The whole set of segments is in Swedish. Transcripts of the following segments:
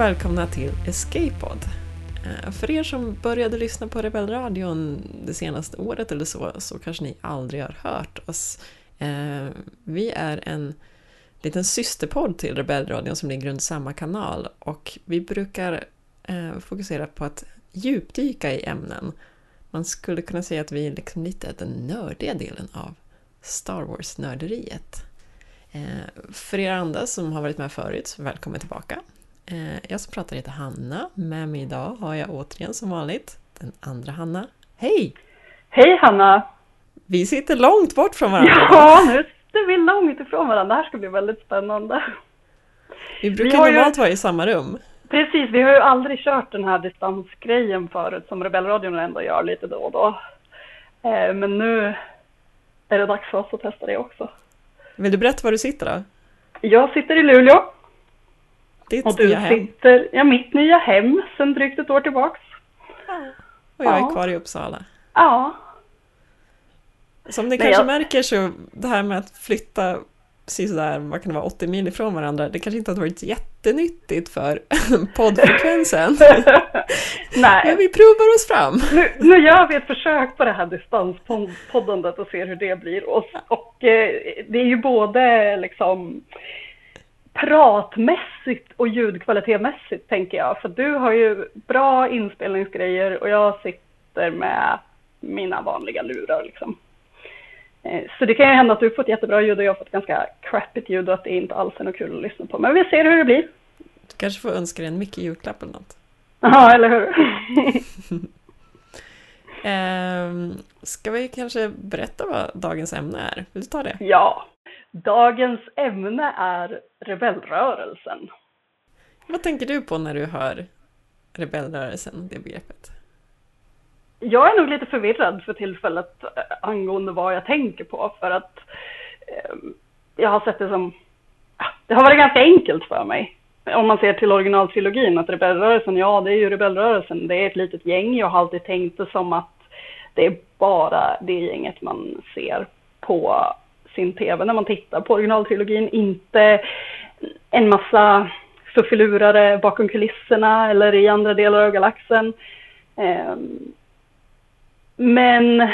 Och välkomna till Escapepod. Eh, för er som började lyssna på Rebellradion det senaste året eller så, så kanske ni aldrig har hört oss. Eh, vi är en liten systerpodd till Rebellradion som ligger under samma kanal och vi brukar eh, fokusera på att djupdyka i ämnen. Man skulle kunna säga att vi är liksom lite den nördiga delen av Star Wars-nörderiet. För er andra som har varit med förut, välkommen tillbaka. Eh, Jag som pratar heter Hanna. Med mig idag har jag återigen som vanligt den andra Hanna. Hej! Hej Hanna! Vi sitter långt bort från varandra. Ja, nu sitter vi långt ifrån varandra. Det här ska bli väldigt spännande. Vi vi brukar ju- normalt vara i samma rum. Precis, vi har ju aldrig kört den här distansgrejen förut som Rebellradion ändå gör lite då och då. Eh, Men nu är det dags för oss att testa det också. Vill du berätta var du sitter då? Jag sitter i Luleå Ditt och du nya hem. sitter, ja mitt nya hem sedan drygt ett år tillbaks. Och jag är Ja. kvar i Uppsala. Ja, Som ni Nej, kanske jag- märker så det här med att flytta sådär, vad kan det vara, 80 mil ifrån varandra, det kanske inte har varit jättenyttigt för poddfrekvensen. Men nej. vi provar oss fram. Nu, nu gör vi ett försök på det här distanspoddandet och ser hur det blir. Och, och eh, det är ju både liksom pratmässigt och ljudkvalitetmässigt tänker jag. För du har ju bra inspelningsgrejer och jag sitter med mina vanliga lurar liksom. Eh, Så det kan ju hända att du får ett jättebra ljud och jag får ett ganska crappigt ljud och att det inte alls är något kul att lyssna på. Men vi ser hur det blir. Du kanske får önska dig en mycket julklapp eller något. Ja, eller hur? Ehm, ska vi kanske berätta vad dagens ämne är? Vill du ta det? Ja, dagens ämne är rebellrörelsen. Vad tänker du på när du hör rebellrörelsen, det begreppet? Jag är nog lite förvirrad för tillfället eh, angående vad jag tänker på för att eh, jag har sett det som, det har varit ganska enkelt för mig. Om man ser till originaltrilogin, att rebellrörelsen, ja det är ju rebellrörelsen, det är ett litet gäng. Jag har alltid tänkt det som att det är bara det gänget man ser på sin tv när man tittar på originaltrilogin, inte en massa fuffilurare bakom kulisserna eller i andra delar av galaxen. Ehm, men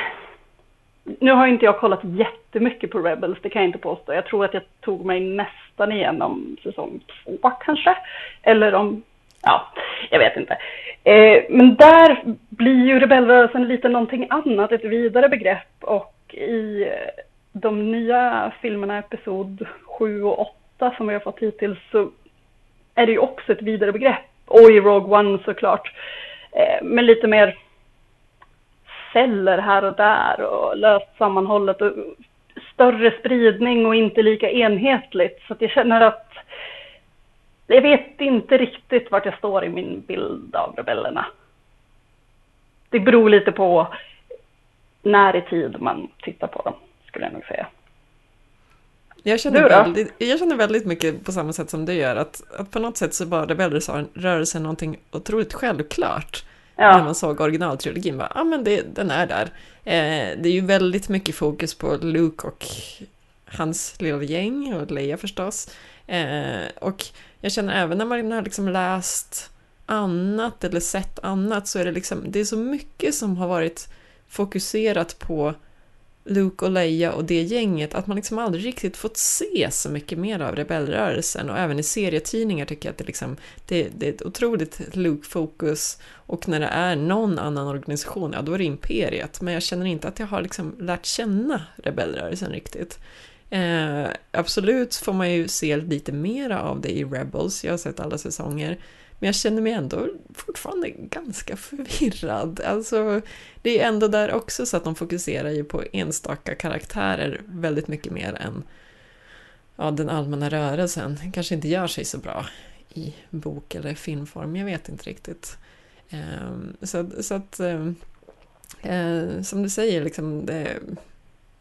nu har inte jag kollat jättemycket på Rebels, det kan jag inte påstå. Jag tror att jag tog mig nästan igenom säsong två kanske. Eller om, ja, jag vet inte. Eh, men där blir ju rebellrörelsen lite någonting annat, ett vidare begrepp. Och i de nya filmerna, episod 7 och 8 som vi har fått hittills, så är det ju också ett vidare begrepp. Och i Rogue One såklart. med men lite mer celler här och där och löst sammanhållet och större spridning och inte lika enhetligt. Så att jag känner att jag vet inte riktigt vart jag står i min bild av rebellerna. Det beror lite på när i tid man tittar på dem, skulle jag nog säga. Jag känner, väldigt, jag känner väldigt mycket på samma sätt som du gör, att, att på något sätt så var rebellrörelsen någonting otroligt självklart. När Ja, man såg originaltrilogin, bara, ja ah, men det, den är där. Eh, det är ju väldigt mycket fokus på Luke och hans lilla gäng, och Leia förstås. Eh, och jag känner även när man har liksom läst annat eller sett annat så är det liksom, det är så mycket som har varit fokuserat på Luke och Leia och det gänget, att man liksom aldrig riktigt fått se så mycket mer av rebellrörelsen. Och även i serietidningar tycker jag att det, liksom, det, det är ett otroligt Luke-fokus. Och när det är någon annan organisation, ja då är det Imperiet, men jag känner inte att jag har liksom lärt känna rebellrörelsen riktigt. Eh, absolut får man ju se lite mera av det i Rebels, jag har sett alla säsonger, men jag känner mig ändå fortfarande ganska förvirrad. Alltså, det är ändå där också så att de fokuserar ju på enstaka karaktärer väldigt mycket mer än ja, den allmänna rörelsen. Kanske inte gör sig så bra i bok eller filmform, jag vet inte riktigt. Så, så att, ehm, eh, som du säger, liksom, det,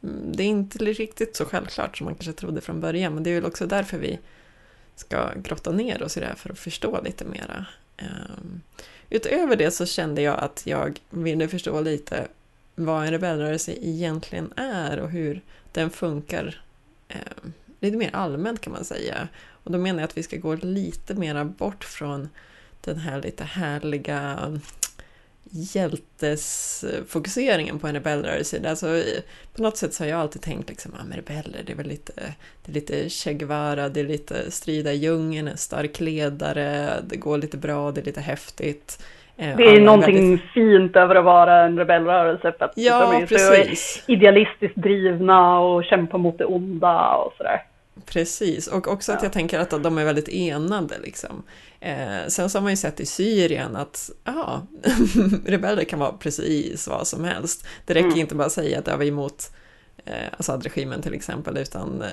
mm, det är inte riktigt så självklart som man kanske trodde från början, men det är väl också därför vi ska grotta ner oss i det här för att förstå lite mera. Ehm, utöver det så kände jag att jag ville förstå lite vad en rebellrörelse egentligen är och hur den funkar ehm, lite mer allmänt kan man säga. Och då menar jag att vi ska gå lite mera bort från den här lite härliga hjältesfokuseringen på en rebellrörelse. Alltså, på något sätt så har jag alltid tänkt liksom, ja, men rebeller, det är väl lite, det är lite Che Guevara, det är lite strida i djungeln, en stark ledare, det går lite bra, det är lite häftigt. Eh, det är någonting väldigt... fint över att vara en rebellrörelse för att ja, de är precis. så idealistiskt drivna och kämpar mot det onda och sådär. Precis, och också ja. att jag tänker att de är väldigt enade liksom. Eh, sen så har man ju sett i Syrien att ja, rebeller kan vara precis vad som helst. Det räcker mm. inte bara att säga att det var emot eh, Assad-regimen till exempel, utan eh,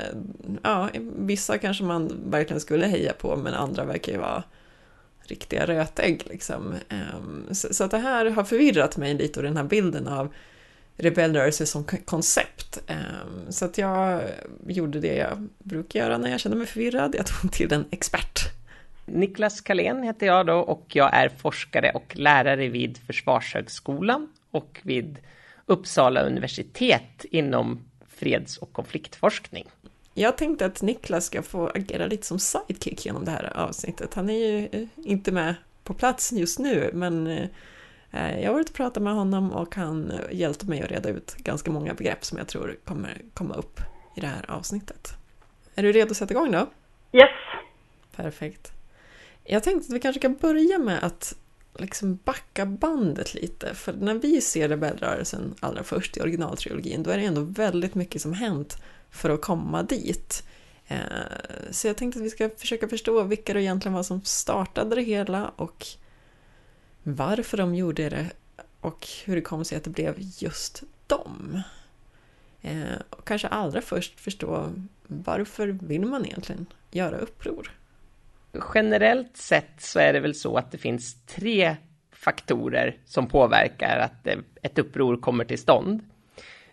ja, vissa kanske man verkligen skulle heja på, men andra verkar ju vara riktiga rötägg. Liksom. Eh, så, så, att det här har förvirrat mig lite och den här bilden av rebellrörelse som koncept. Eh, så att jag gjorde det jag brukar göra när jag känner mig förvirrad, jag tog till en expert. Niklas Kalén heter jag då och jag är forskare och lärare vid Försvarshögskolan och vid Uppsala universitet inom freds och konfliktforskning. Jag tänkte att Niklas ska få agera lite som sidekick genom det här avsnittet. Han är ju eh, inte med på plats just nu, men eh, jag har varit och pratat med honom och han hjälpte mig att reda ut ganska många begrepp som jag tror kommer komma upp i det här avsnittet. Är du redo att sätta igång då? Yes! Perfekt. Jag tänkte att vi kanske kan börja med att liksom backa bandet lite. För när vi ser rebellrörelsen allra först i originaltrilogin, då är det ändå väldigt mycket som hänt för att komma dit. Eh, så jag tänkte att vi ska försöka förstå vilka det egentligen var som startade det hela och varför de gjorde det och hur det kom sig att det blev just dem. Eh, och kanske allra först förstå varför vill man egentligen göra uppror? Generellt sett så är det väl så att det finns tre faktorer som påverkar att eh, ett uppror kommer till stånd.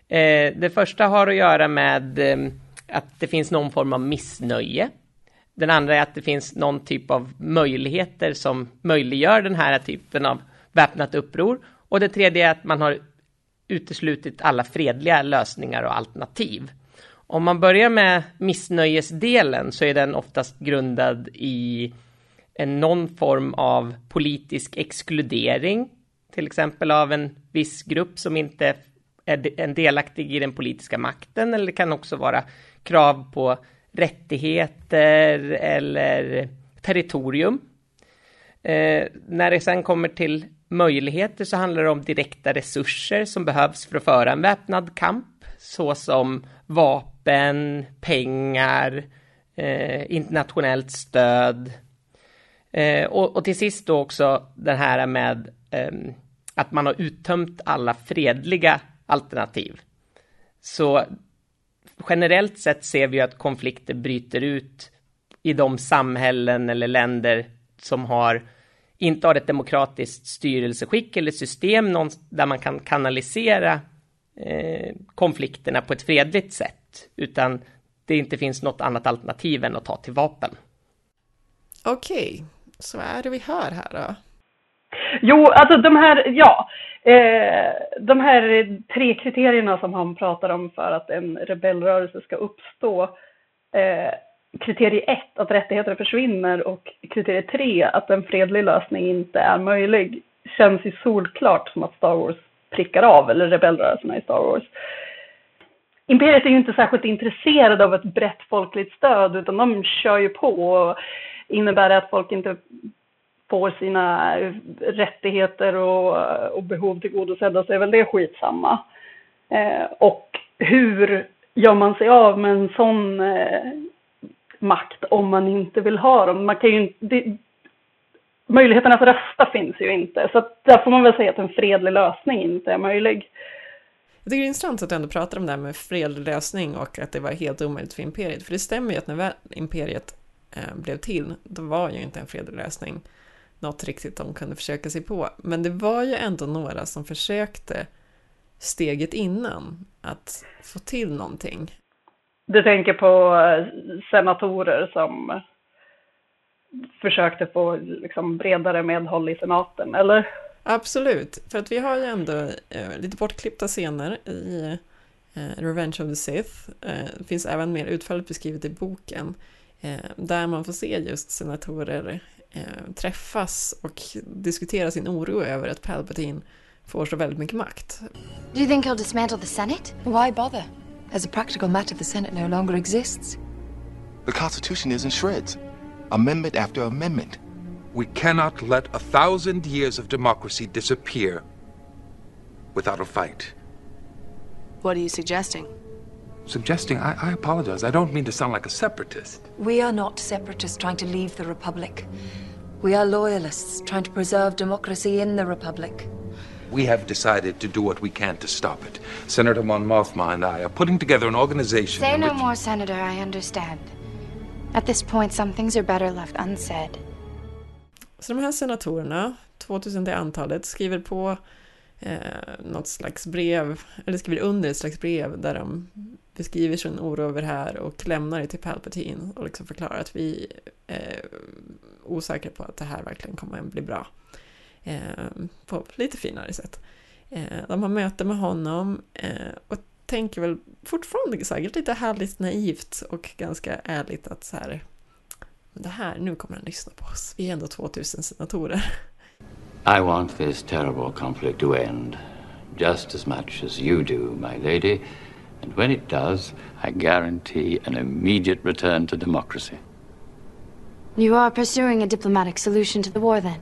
Eh, det första har att göra med eh, att det finns någon form av missnöje. Den andra är att det finns någon typ av möjligheter som möjliggör den här typen av väpnat uppror. Och det tredje är att man har uteslutit alla fredliga lösningar och alternativ. Om man börjar med missnöjesdelen så är den oftast grundad i en någon form av politisk exkludering, till exempel av en viss grupp som inte är en delaktig i den politiska makten, eller det kan också vara krav på rättigheter eller territorium. Eh, när det sen kommer till möjligheter så handlar det om direkta resurser som behövs för att föra en väpnad kamp, såsom vapen, pengar, eh, internationellt stöd. Eh, och, och, till sist då också det här med eh, att man har uttömt alla fredliga alternativ. Så generellt sett ser vi att konflikter bryter ut i de samhällen eller länder som har inte har ett demokratiskt styrelseskick eller system där man kan kanalisera Eh, konflikterna på ett fredligt sätt, utan det inte finns något annat alternativ än att ta till vapen. Okej, okay. så vad är det vi hör här då? Jo, alltså de här, ja, eh, de här tre kriterierna som han pratar om för att en rebellrörelse ska uppstå. Eh, kriterie ett, att rättigheter försvinner och kriterie tre, att en fredlig lösning inte är möjlig, känns ju solklart som att Star Wars prickar av, eller rebellrörelserna i Star Wars. Imperiet är ju inte särskilt intresserade av ett brett folkligt stöd, utan de kör ju på. Och innebär det att folk inte får sina rättigheter och, och behov tillgodosedda så är väl det skitsamma. Eh, och hur gör man sig av med en sån eh, makt om man inte vill ha dem? Man kan ju, det, möjligheten att rösta finns ju inte. Så där får man väl säga att en fredlig lösning inte är möjlig. Jag tycker det är intressant att du ändå pratar om det här med fredlig lösning och att det var helt omöjligt för imperiet. För det stämmer ju att när imperiet eh, blev till, då var ju inte en fredlig lösning något riktigt de kunde försöka sig på. Men det var ju ändå några som försökte steget innan att få till någonting. Du tänker på eh, senatorer som försökte få liksom, bredare medhåll i senaten, eller? Absolut, för att vi har ju ändå eh, lite bortklippta scener i eh, Revenge of the Sith. Eh, det finns även mer utförligt beskrivet i boken. Där man får se just senatorer träffas och diskutera sin oro över att Palpatine får så väldigt mycket makt. Do you think he'll dismantle the Senate? Why bother? As a practical matter, the Senate no longer exists. The Constitution is in shreds, amendment after amendment. We cannot let a thousand years of democracy disappear without a fight. What are you suggesting? Suggesting, I, I apologize. I don't mean to sound like a separatist. We are not separatists trying to leave the Republic. We are loyalists trying to preserve democracy in the Republic. We have decided to do what we can to stop it. Senator Mon Mothma and I are putting together an organization. Say no which- more, Senator. I understand. At this point, some things are better left unsaid. Så de här senatorerna, 2000 till antalet, skriver på eh, något slags brev, eller skriver under ett slags brev där de beskriver sin oro över det här och lämnar det till Palpatine och liksom förklarar att vi är osäkra på att det här verkligen kommer att bli bra. Eh, på lite finare sätt. Eh, de har möte med honom eh, och tänker väl fortfarande säkert lite härligt naivt och ganska ärligt att så här, men det här, nu kommer han lyssna på oss. Vi är ändå 2000 senatorer. I want this terrible conflict to end, just as much as you do, my lady. And when it does, I guarantee an immediate return to democracy. You are pursuing a diplomatic solution to the war, then?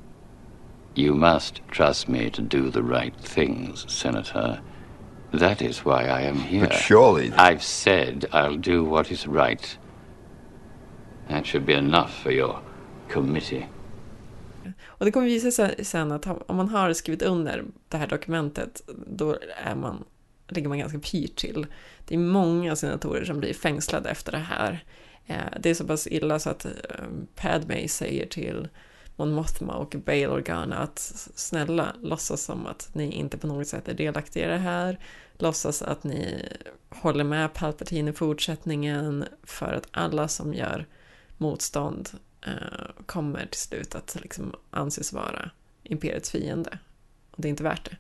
You must trust me to do the right things, Senator. That is why I am here. But surely- I've said I'll do what is right. That should be enough for your committee. Och det kommer visa sig sen att om man har skrivit under det här dokumentet, då är man, ligger man ganska pyrt till. Det är många senatorer som blir fängslade efter det här. Eh, det är så pass illa så att eh, Padme säger till Mon Mothma och Bail Organa att snälla, låtsas som att ni inte på något sätt är delaktiga i det här. Låtsas att ni håller med Palpatine i fortsättningen för att alla som gör motstånd eh, kommer till slut att liksom anses vara imperiets fiende. Och det är inte värt det.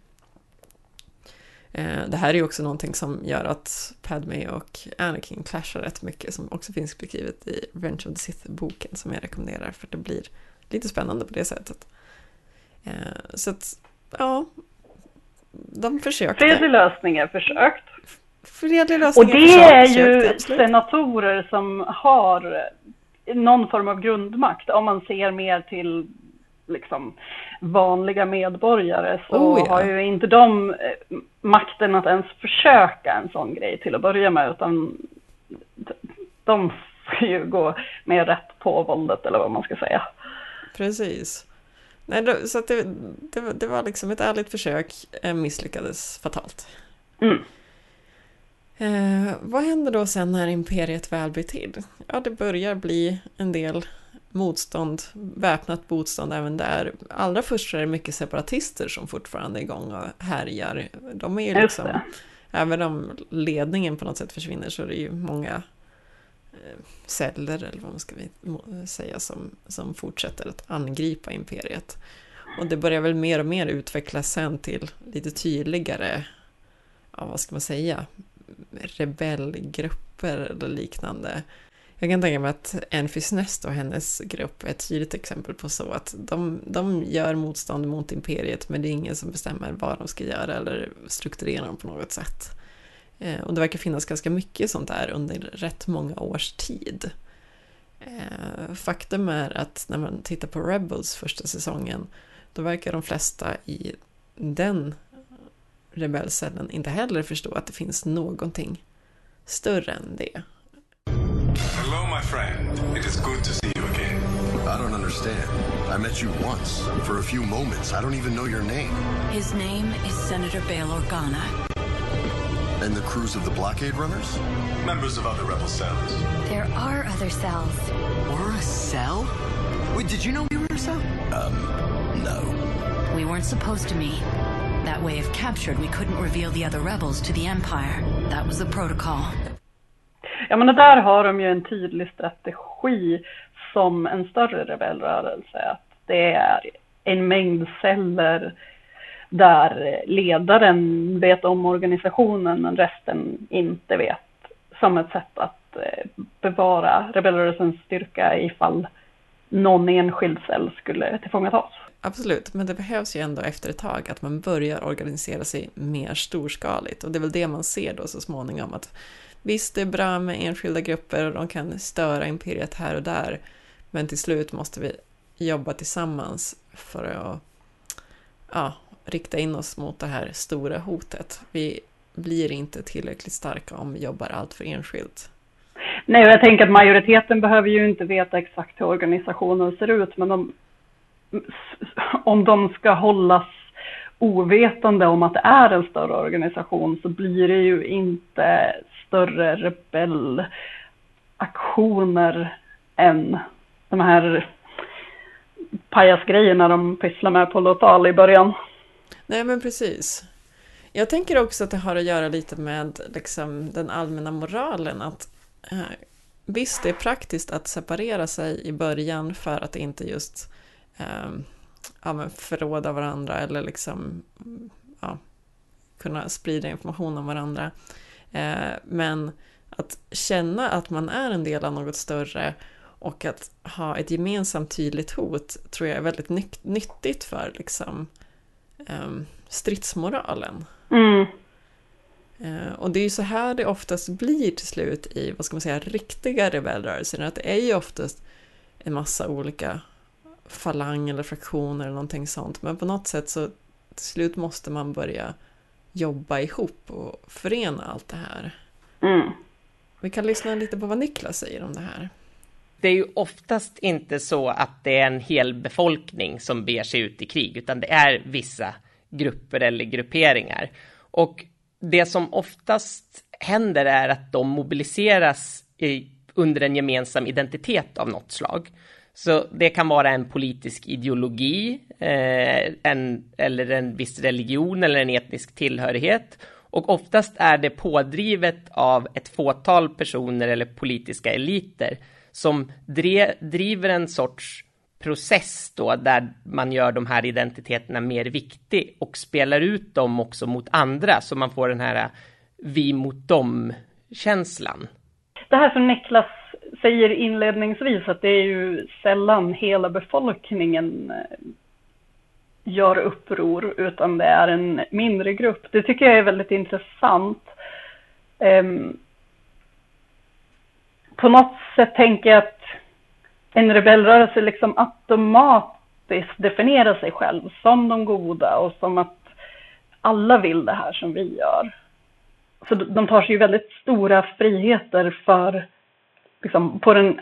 Eh, det här är ju också någonting som gör att Padme och Anakin clashar rätt mycket, som också finns beskrivet i Revenge of the Sith-boken som jag rekommenderar, för det blir lite spännande på det sättet. Eh, så att, ja, de försökte. Fredlig lösning är försökt. Fredlig Och lösning det försökt, är ju senatorer som har någon form av grundmakt. Om man ser mer till liksom vanliga medborgare så Oh, ja. har ju inte de eh, makten att ens försöka en sån grej till att börja med utan de får ju gå mer rätt på våldet eller vad man ska säga. Precis. Nej, så det, det, var- det var liksom ett ärligt försök, eh, misslyckades fatalt. Mm. Eh, vad händer då sen när imperiet väl blir till? Ja, det börjar bli en del motstånd, väpnat motstånd även där. Allra först är det mycket separatister som fortfarande är igång och härjar. De är ju liksom, även om ledningen på något sätt försvinner så är det ju många eh, celler, eller vad man ska säga, som, som fortsätter att angripa imperiet. Och det börjar väl mer och mer utvecklas sen till lite tydligare, ja vad ska man säga, rebellgrupper eller liknande. Jag kan tänka mig att Enfys Nest och hennes grupp är ett tydligt exempel på så att de, de gör motstånd mot imperiet men det är ingen som bestämmer vad de ska göra eller strukturera dem på något sätt. Eh, och det verkar finnas ganska mycket sånt där under rätt många års tid. Eh, faktum är att när man tittar på Rebels första säsongen då verkar de flesta i den rebellcellen inte heller förstå att det finns någonting större än det. Hello, my friend. It is good to see you again. I don't understand. I met you once, for a few moments. I don't even know your name. His name is Senator Bail Organa. And the crews of the blockade runners? Members of other rebel cells. There are other cells. We're a cell? Wait, did you know we were a cell? Um, No. We weren't supposed to meet. That way, if captured, we couldn't reveal the other rebels to the Empire. That was the protocol. Ja men där har de ju en tydlig strategi som en större rebellrörelse. Att det är en mängd celler där ledaren vet om organisationen men resten inte vet som ett sätt att eh, bevara rebellrörelsens styrka ifall någon enskild cell skulle tillfångatas. Absolut, men det behövs ju ändå efter ett tag att man börjar organisera sig mer storskaligt och det är väl det man ser då så småningom att visst, det är bra med enskilda grupper och de kan störa imperiet här och där, men till slut måste vi jobba tillsammans för att ja, rikta in oss mot det här stora hotet. Vi blir inte tillräckligt starka om vi jobbar allt för enskilt. Nej, och jag tänker att majoriteten behöver ju inte veta exakt hur organisationen ser ut, men de, om de ska hållas ovetande om att det är en större organisation så blir det ju inte större rebellaktioner än de här pajasgrejerna de pysslar med på Lotal i början. Nej, men precis. Jag tänker också att det har att göra lite med liksom, den allmänna moralen. Att eh, Visst, det är praktiskt att separera sig i början för att inte just eh, ja, förråda varandra eller liksom ja, kunna sprida information om varandra. Eh, men att känna att man är en del av något större och att ha ett gemensamt tydligt hot tror jag är väldigt ny nyttigt för liksom, um, stridsmoralen. Mm. Uh, och det är ju så här det oftast blir till slut i, vad ska man säga, riktiga rebellrörelser. Att det är ju oftast en massa olika falang eller fraktioner eller någonting sånt. Men på något sätt så till slut måste man börja jobba ihop och förena allt det här. Mm. Vi kan lyssna lite på vad Niklas säger om det här det är ju oftast inte så att det är en hel befolkning som ber sig ut i krig, utan det är vissa grupper eller grupperingar. Och det som oftast händer är att de mobiliseras i, under en gemensam identitet av något slag. Så det kan vara en politisk ideologi, eh, en, eller en viss religion eller en etnisk tillhörighet. Och oftast är det pådrivet av ett fåtal personer eller politiska eliter som dre, driver en sorts process då där man gör de här identiteterna mer viktig och spelar ut dem också mot andra så man får den här eh, vi mot dem känslan. Det här som Niklas säger inledningsvis att det är ju sällan hela befolkningen eh, gör uppror utan det är en mindre grupp. Det tycker jag är väldigt intressant. Um, på något sätt tänker jag att en rebellrörelse liksom automatiskt definierar sig själv som de goda och som att alla vill det här som vi gör. Så de tar sig ju väldigt stora friheter för, liksom, på den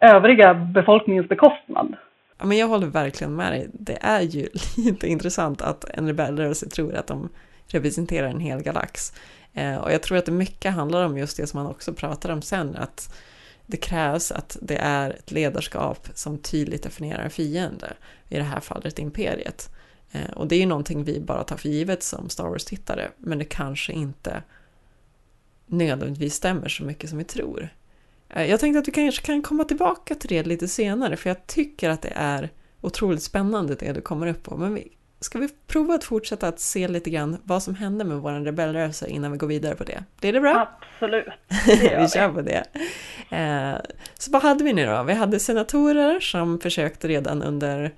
övriga befolkningens bekostnad. Ja, men jag håller verkligen med dig. Det är ju lite intressant att en rebellrörelse tror att de representerar en hel galax. Eh, och jag tror att det mycket handlar om just det som man också pratar om sen, att det krävs att det är ett ledarskap som tydligt definierar en fiende, i det här fallet imperiet. Eh, och det är ju någonting vi bara tar för givet som Star Wars-tittare, men det kanske inte nödvändigtvis stämmer så mycket som vi tror. Eh, jag tänkte att vi kanske kan komma tillbaka till det lite senare, för jag tycker att det är otroligt spännande det du kommer upp på, men vi Ska vi prova att fortsätta att se lite grann vad som hände med vår rebellrörelse innan vi går vidare på det? Blir det bra? Absolut, det vi kör på det. Eh, så vad hade vi nu då? Vi hade senatorer som försökte redan under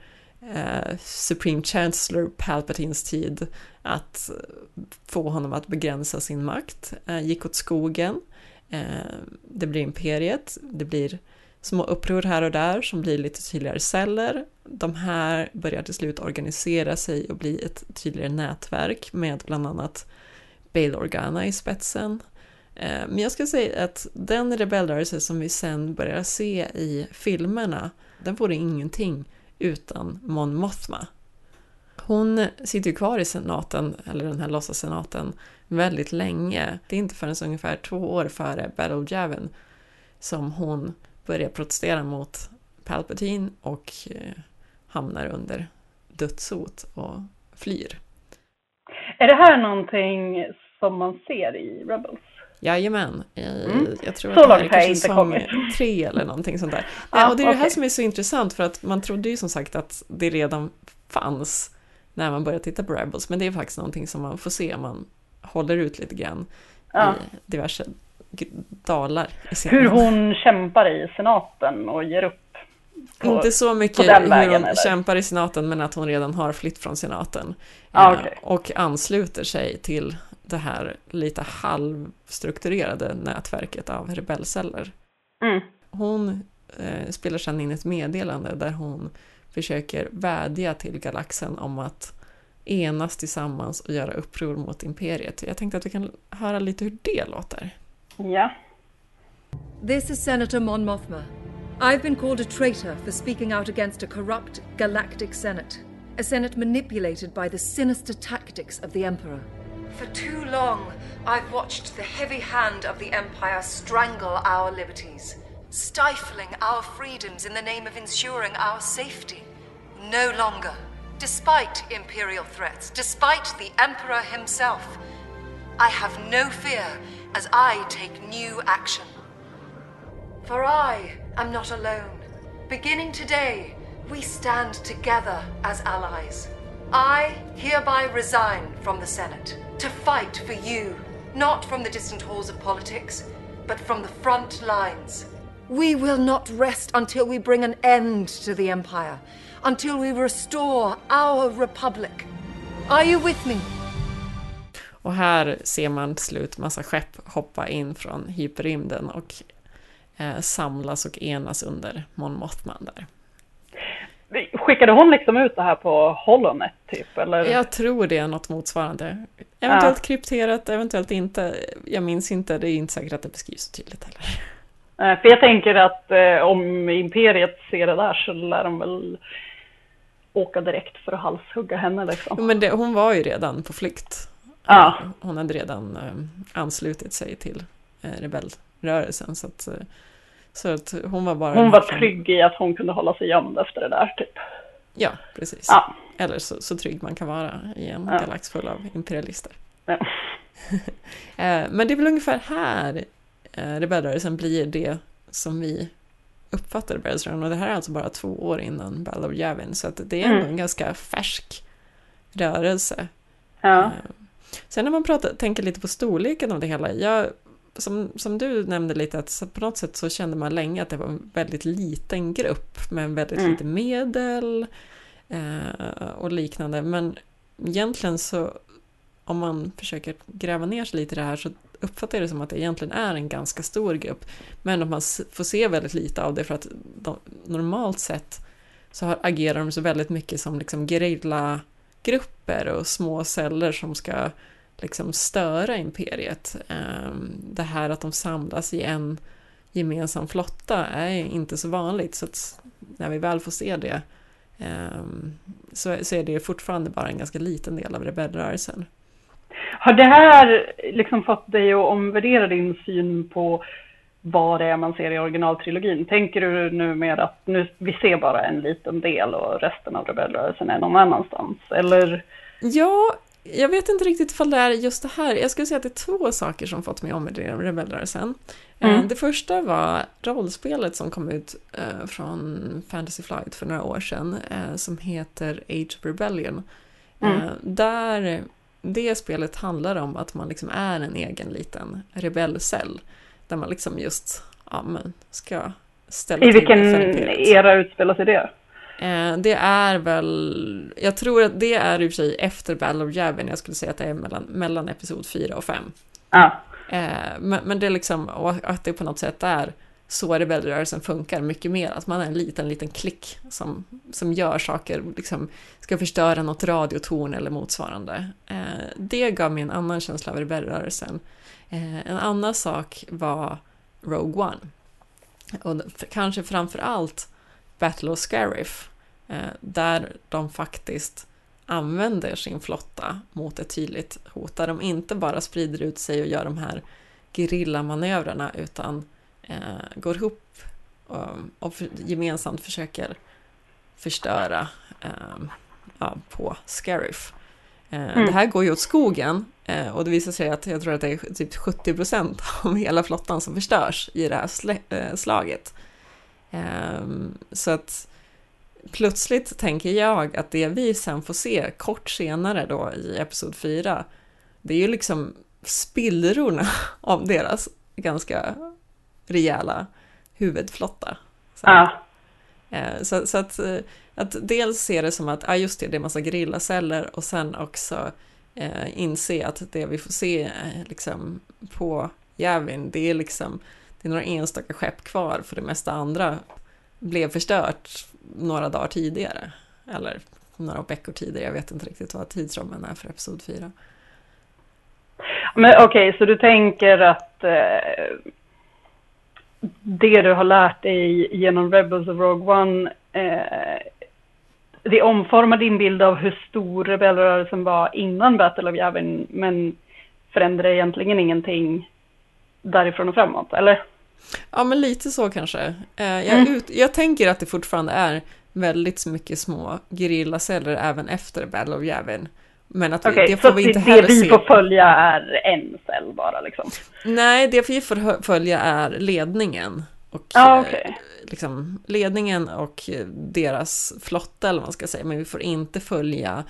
eh, Supreme Chancellor Palpatines tid att få honom att begränsa sin makt. Gick åt skogen. Eh, det blir imperiet, det blir små uppror här och där som blir lite tydligare celler. De här börjar till slut organisera sig och bli ett tydligare nätverk med bland annat Bail Organa i spetsen. Eh, men jag ska säga att den rebellrörelse som vi sen börjar se i filmerna, den vore ingenting utan Mon Mothma. Hon sitter ju kvar i senaten, eller den här låtsassenaten, väldigt länge. Det är inte förrän ungefär två år före Battle of Javin som hon börjar protestera mot Palpatine och eh, hamnar under dödshot och flyr. Är det här någonting som man ser i Rebels? Jajamän, mm. jag tror så att det här är kanske säsong tre eller någonting sånt där. Ja, och det är okay. det här som är så intressant för att man trodde ju som sagt att det redan fanns när man började titta på Rebels, men det är faktiskt någonting som man får se om man håller ut lite grann ja. i diverse dalar i. Hur hon kämpar i senaten och ger upp. På, inte så mycket hur vägen, hon eller? kämpar i senaten, men att hon redan har flytt från senaten. Ah, okay. och ansluter sig till det här lite halvstrukturerade nätverket av rebellceller. Mm. Hon eh, spelar sedan in ett meddelande där hon försöker vädja till galaxen om att enas tillsammans och göra uppror mot imperiet. Jag tänkte att vi kan höra lite hur det låter. Ja. This is Senator Mon Mothma. I've been called a traitor for speaking out against a corrupt galactic senate. A senate manipulated by the sinister tactics of the Emperor. For too long, I've watched the heavy hand of the Empire strangle our liberties, stifling our freedoms in the name of ensuring our safety. No longer. Despite Imperial threats, despite the Emperor himself, I have no fear as I take new action. For I am not alone. Beginning today, we stand together as allies. I hereby resign from the Senate to fight for you, not from the distant halls of politics, but from the front lines. We will not rest until we bring an end to the Empire until we restore our republic. Are you with me? Och här ser man till slut massa skepp hoppa in från hyperrymden och eh, samlas och enas under Mon Mothman där. Skickade hon liksom ut det här på Holonet typ? Eller? Jag tror det är något motsvarande. Eventuellt ja. krypterat, eventuellt inte. Jag minns inte, det är inte säkert att det beskrivs så tydligt heller. För jag tänker att eh, om Imperiet ser det där så lär de väl åka direkt för att halshugga henne. Liksom. Men det, hon var ju redan på flykt. Ja. Hon hade redan eh, anslutit sig till eh, rebellrörelsen. Så att, eh, så att hon var bara... Hon var trygg i att hon kunde hålla sig gömd efter det där, typ. Ja, precis. Ja. Eller så, så trygg man kan vara i en Ja. galax full av imperialister. Ja. Eh, Men det är väl ungefär här eh, rebellrörelsen blir det som vi uppfattar rebellrörelsen. Och det här är alltså bara två år innan Battle of Yavin. Så att det är Mm. en ganska färsk rörelse. Ja. Eh, Sen när man pratar, tänker lite på storleken av det hela. Jag, som, som du nämnde lite, att på något sätt så kände man länge att det var en väldigt liten grupp med väldigt Mm. lite medel eh, och liknande. Men egentligen så, om man försöker gräva ner sig lite i det här så uppfattar det som att det egentligen är en ganska stor grupp. Men att man får se väldigt lite av det för att de, normalt sett så har, agerar de så väldigt mycket som liksom gerillagrupper och små celler som ska liksom störa imperiet. Ehm, det här att de samlas i en gemensam flotta är inte så vanligt så att när vi väl får se det ehm, så är det fortfarande bara en ganska liten del av rebellrörelsen. Har det här liksom fått dig att omvärdera din syn på vad det är man ser i originaltrilogin? Tänker du nu mer att nu, vi ser bara en liten del och resten av rebellrörelsen är någon annanstans? Eller? Ja, jag vet inte riktigt ifall det är just det här. Jag skulle säga att det är två saker som fått mig att omvärdera rebellrörelsen. Eh, Mm. Det första var rollspelet som kom ut eh, från Fantasy Flight för några år sedan eh, som heter Age of Rebellion. Mm. Där det spelet handlar om att man liksom är en egen liten rebellcell. Där man liksom just ja, men ska ställa I till vilken era utspelar sig det? Eh, Det är väl, jag tror att det är i och för sig efter Battle of Yavin, jag skulle säga att det är mellan, mellan episod 4 och 5. Ja. Eh, Men, men det är liksom, och att det på något sätt är så rebellrörelsen funkar mycket mer, att man är en liten, liten klick som, som gör saker, liksom ska förstöra något radiotorn eller motsvarande. Eh, Det gav mig en annan känsla av rebellrörelsen. Eh, En annan sak var Rogue One. Och kanske framför allt Battle of Scarif, eh, där de faktiskt använder sin flotta mot ett tydligt hot, där de inte bara sprider ut sig och gör de här gerillamanövrarna utan eh, går ihop och, och för, gemensamt försöker förstöra eh, ja, på Scarif. Eh, Mm. Det här går ju åt skogen eh, och det visar sig att jag tror att det är typ 70% av hela flottan som förstörs i det här eh, slaget. Ehm, Så att plötsligt tänker jag att det vi sen får se kort senare då i Episod 4, det är ju liksom spillrorna av deras ganska rejäla huvudflotta. Så, Ja. eh, så, så att, eh, att dels se det som att, ja just det, det är massa grillaceller och sen också eh, inse att det vi får se eh, liksom, på Yavin, det är liksom det är några enstaka skepp kvar för det mesta andra blev förstört några dagar tidigare. Eller några veckor tidigare, jag vet inte riktigt vad tidsramen är för Episod 4. Men okej, så du tänker att eh, det du har lärt dig genom Rebels of Rogue One, eh, det omformar din bild av hur stor rebellrörelsen var innan Battle of Yavin, men förändrar egentligen ingenting därifrån och framåt, eller? Ja, men lite så kanske. Eh, jag, Mm. ut, jag tänker att det fortfarande är väldigt mycket små gerillaceller även efter Battle of Yavin. Men att vi, Okej, det får vi inte det heller vi se. får följa är en cell bara liksom? Nej, det vi får följa är ledningen. Och, Ja, eh, okej. liksom, ledningen och eh, deras flotta eller vad man ska säga. Men vi får inte följa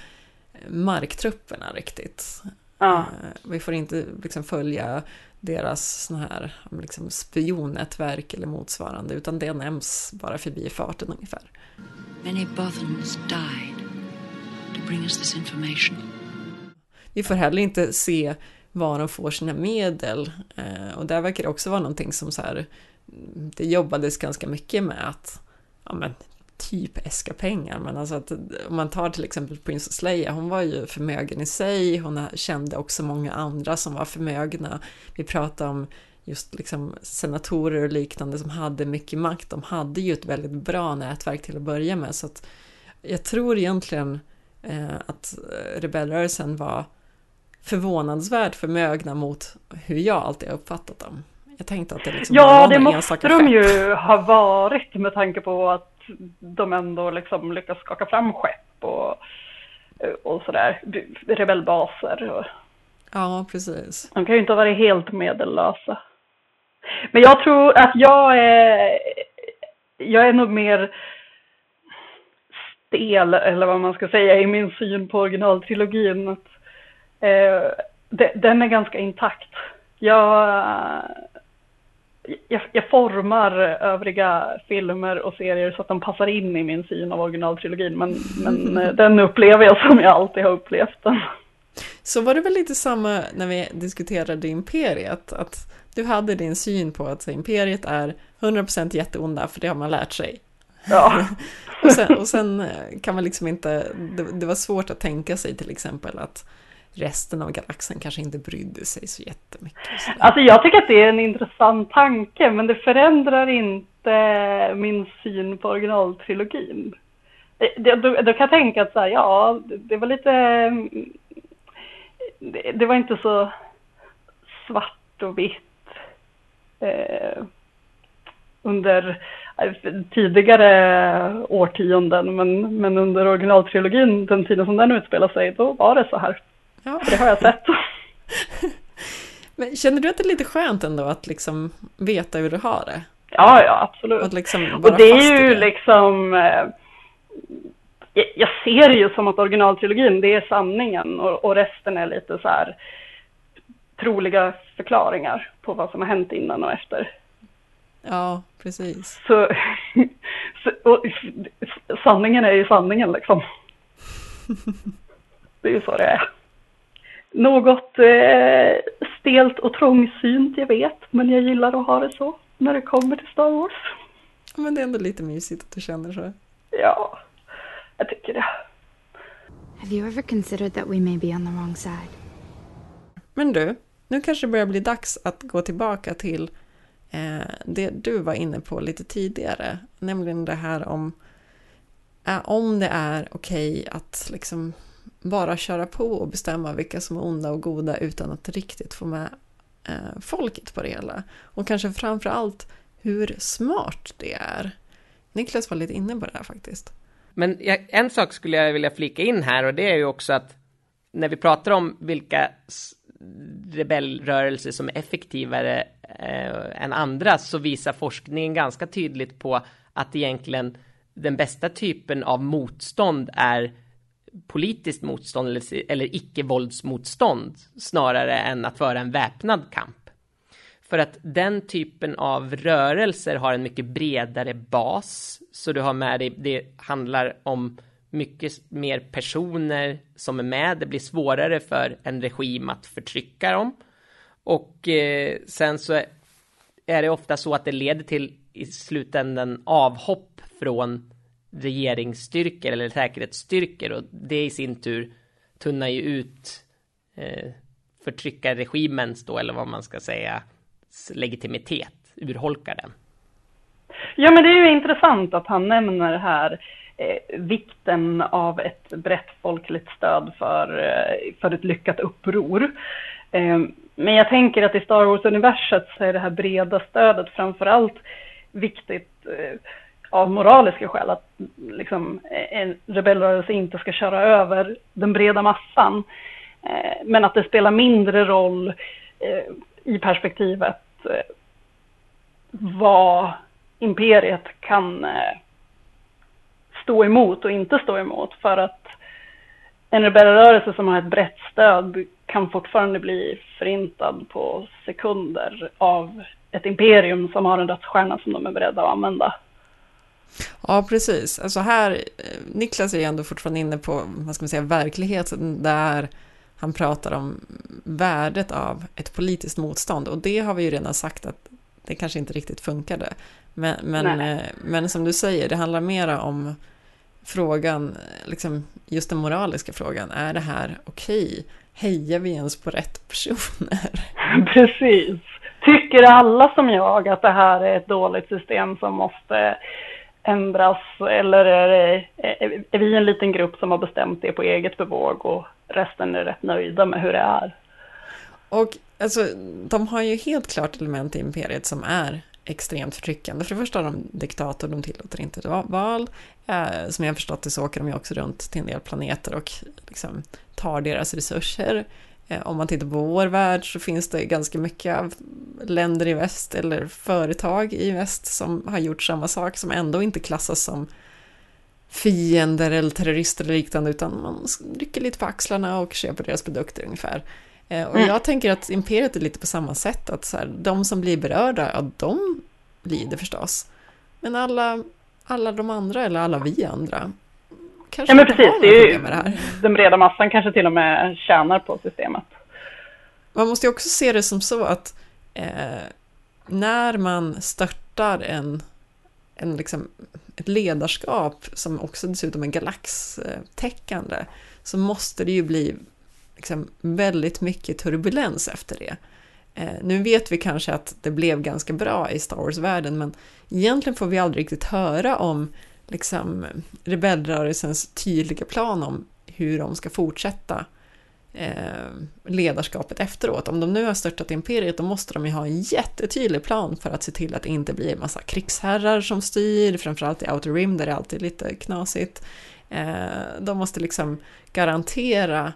eh, marktrupperna riktigt. Ja. Eh, Vi får inte liksom följa deras såna här liksom spionnätverk eller motsvarande, utan det nämns bara förbi farten ungefär. Many Bothans died bring us this information. Vi får heller inte se var de får sina medel. Eh, och där verkar det också vara någonting som så här, det jobbades ganska mycket med att, ja men typ äska pengar, men alltså att om man tar till exempel Princess Leia, hon var ju förmögen i sig, hon kände också många andra som var förmögna. Vi pratar om just liksom senatorer och liknande som hade mycket makt, de hade ju ett väldigt bra nätverk till att börja med, så att jag tror egentligen att eh, rebellrörelsen var förvånansvärt förmögna mot hur jag alltid har uppfattat dem. Jag tänkte att det liksom Ja, det måste de ju ha varit med tanke på att de ändå liksom lyckas skaka fram skepp och, och sådär, rebellbaser. Och, Ja, precis. de kan ju inte ha varit helt medellösa. Men jag tror att jag är, jag är nog mer del, eller vad man ska säga, i min syn på originaltrilogin. Att, eh, de, den är ganska intakt. Jag, jag, jag formar övriga filmer och serier så att de passar in i min syn av originaltrilogin. Men, men eh, den upplever jag som jag alltid har upplevt den. Så var det väl lite samma när vi diskuterade Imperiet, att du hade din syn på att så, Imperiet är 100% jätteonda, för det har man lärt sig. Ja. och, sen, och sen eh, kan man liksom inte, det, det var svårt att tänka sig till exempel att resten av galaxen kanske inte brydde sig så jättemycket. Alltså jag tycker att det är en intressant tanke, men det förändrar inte min syn på originaltrilogin. Det, det, då, då kan jag tänka att så här, ja, det, det var lite... Det, det var inte så svart och vitt eh, under eh, tidigare årtionden, men, men under originaltrilogin, den tiden som den utspelar sig, då var det så här. Ja. För det har jag sett. Men känner du att det är lite skönt ändå att liksom veta hur du har det? Ja, ja, absolut. Att liksom Och det är ju det? liksom... Eh, jag, jag ser det ju som att originaltrilogin, det är sanningen och, och resten är lite så här troliga förklaringar på vad som har hänt innan och efter. Ja, precis. Så, så och, sanningen är ju sanningen liksom. Det är ju så det är. Något eh, stelt och trångsynt, jag vet, men jag gillar att ha det så när det kommer till Star Wars. Men det är ändå lite mysigt att du känner så. Ja, jag tycker det. Have you ever considered that we may be on the wrong side? Men du, nu kanske det börjar bli dags att gå tillbaka till Eh, det du var inne på lite tidigare, nämligen det här om eh, om det är okej att liksom bara köra på och bestämma vilka som är onda och goda utan att riktigt få med eh, folket på det hela. Och kanske framför allt hur smart det är. Niklas var lite inne på det här faktiskt. Men en sak skulle jag vilja flika in här och det är ju också att när vi pratar om vilka rebellrörelser som är effektivare eh, än andra så visar forskningen ganska tydligt på att egentligen den bästa typen av motstånd är politiskt motstånd eller, eller icke-våldsmotstånd snarare än att föra en väpnad kamp. För att den typen av rörelser har en mycket bredare bas. Så du har med dig, det handlar om mycket mer personer som är med. Det blir svårare för en regim att förtrycka dem. Och eh, sen så är det ofta så att det leder till i slutändan avhopp från regeringsstyrkor eller säkerhetsstyrkor och det i sin tur tunnar ju ut eh, förtryckarregimens då, eller vad man ska säga, legitimitet, urholkar den. Ja, men det är ju intressant att han nämner här eh, vikten av ett brett folkligt stöd för, eh, för ett lyckat uppror. Eh, men jag tänker att i Star Wars-universet så är det här breda stödet framförallt viktigt eh, av moraliska skäl, att liksom, en rebellrörelse inte ska köra över den breda massan. Eh, men att det spelar mindre roll eh, i perspektivet eh, vad imperiet kan eh, stå emot och inte stå emot. För att en rebellrörelse som har ett brett stöd kan fortfarande bli förintad på sekunder av ett imperium som har en dödsstjärna som de är beredda att använda. Ja, precis. Alltså här, Niklas är ju ändå fortfarande inne på, vad ska man säga, verkligheten där han pratar om värdet av ett politiskt motstånd och det har vi ju redan sagt att det kanske inte riktigt funkade. Men, men, eh, men som du säger, det handlar mera om frågan, liksom just den moraliska frågan, är det här okej? Okay? Hejar vi ens på rätt personer? Precis. Tycker alla som jag att det här är ett dåligt system som måste ändras eller är, det, är vi en liten grupp som har bestämt det på eget bevåg och resten är rätt nöjda med hur det är? Och alltså, de har ju helt klart element i imperiet som är extremt förtryckande. För det första har de diktator, de tillåter inte val. Eh, som jag har förstått det så åker de ju också runt till en del planeter och liksom tar deras resurser. Eh, om man tittar på vår värld så finns det ganska mycket av länder i väst eller företag i väst som har gjort samma sak som ändå inte klassas som fiender eller terrorister eller liknande utan man rycker lite på axlarna och köper deras produkter ungefär. Eh, och mm. jag tänker att imperiet är lite på samma sätt, att så här, de som blir berörda, ja de lider förstås. Men alla, alla de andra, eller alla vi andra, kanske ja, men precis, det är ju, det här. Den breda massan kanske till och med tjänar på systemet. Man måste ju också se det som så att eh, när man störtar en, en liksom, ett ledarskap som också dessutom är galaxtäckande så måste det ju bli liksom väldigt mycket turbulens efter det. Eh, nu vet vi kanske att det blev ganska bra i Star Wars-världen, men egentligen får vi aldrig riktigt höra om liksom, rebellrörelsens tydliga plan om hur de ska fortsätta eh, ledarskapet efteråt. Om de nu har störtat imperiet, då måste de ju ha en jättetydlig plan för att se till att det inte blir en massa krigsherrar som styr, framförallt i Outer Rim där det alltid är lite knasigt. Eh, de måste liksom garantera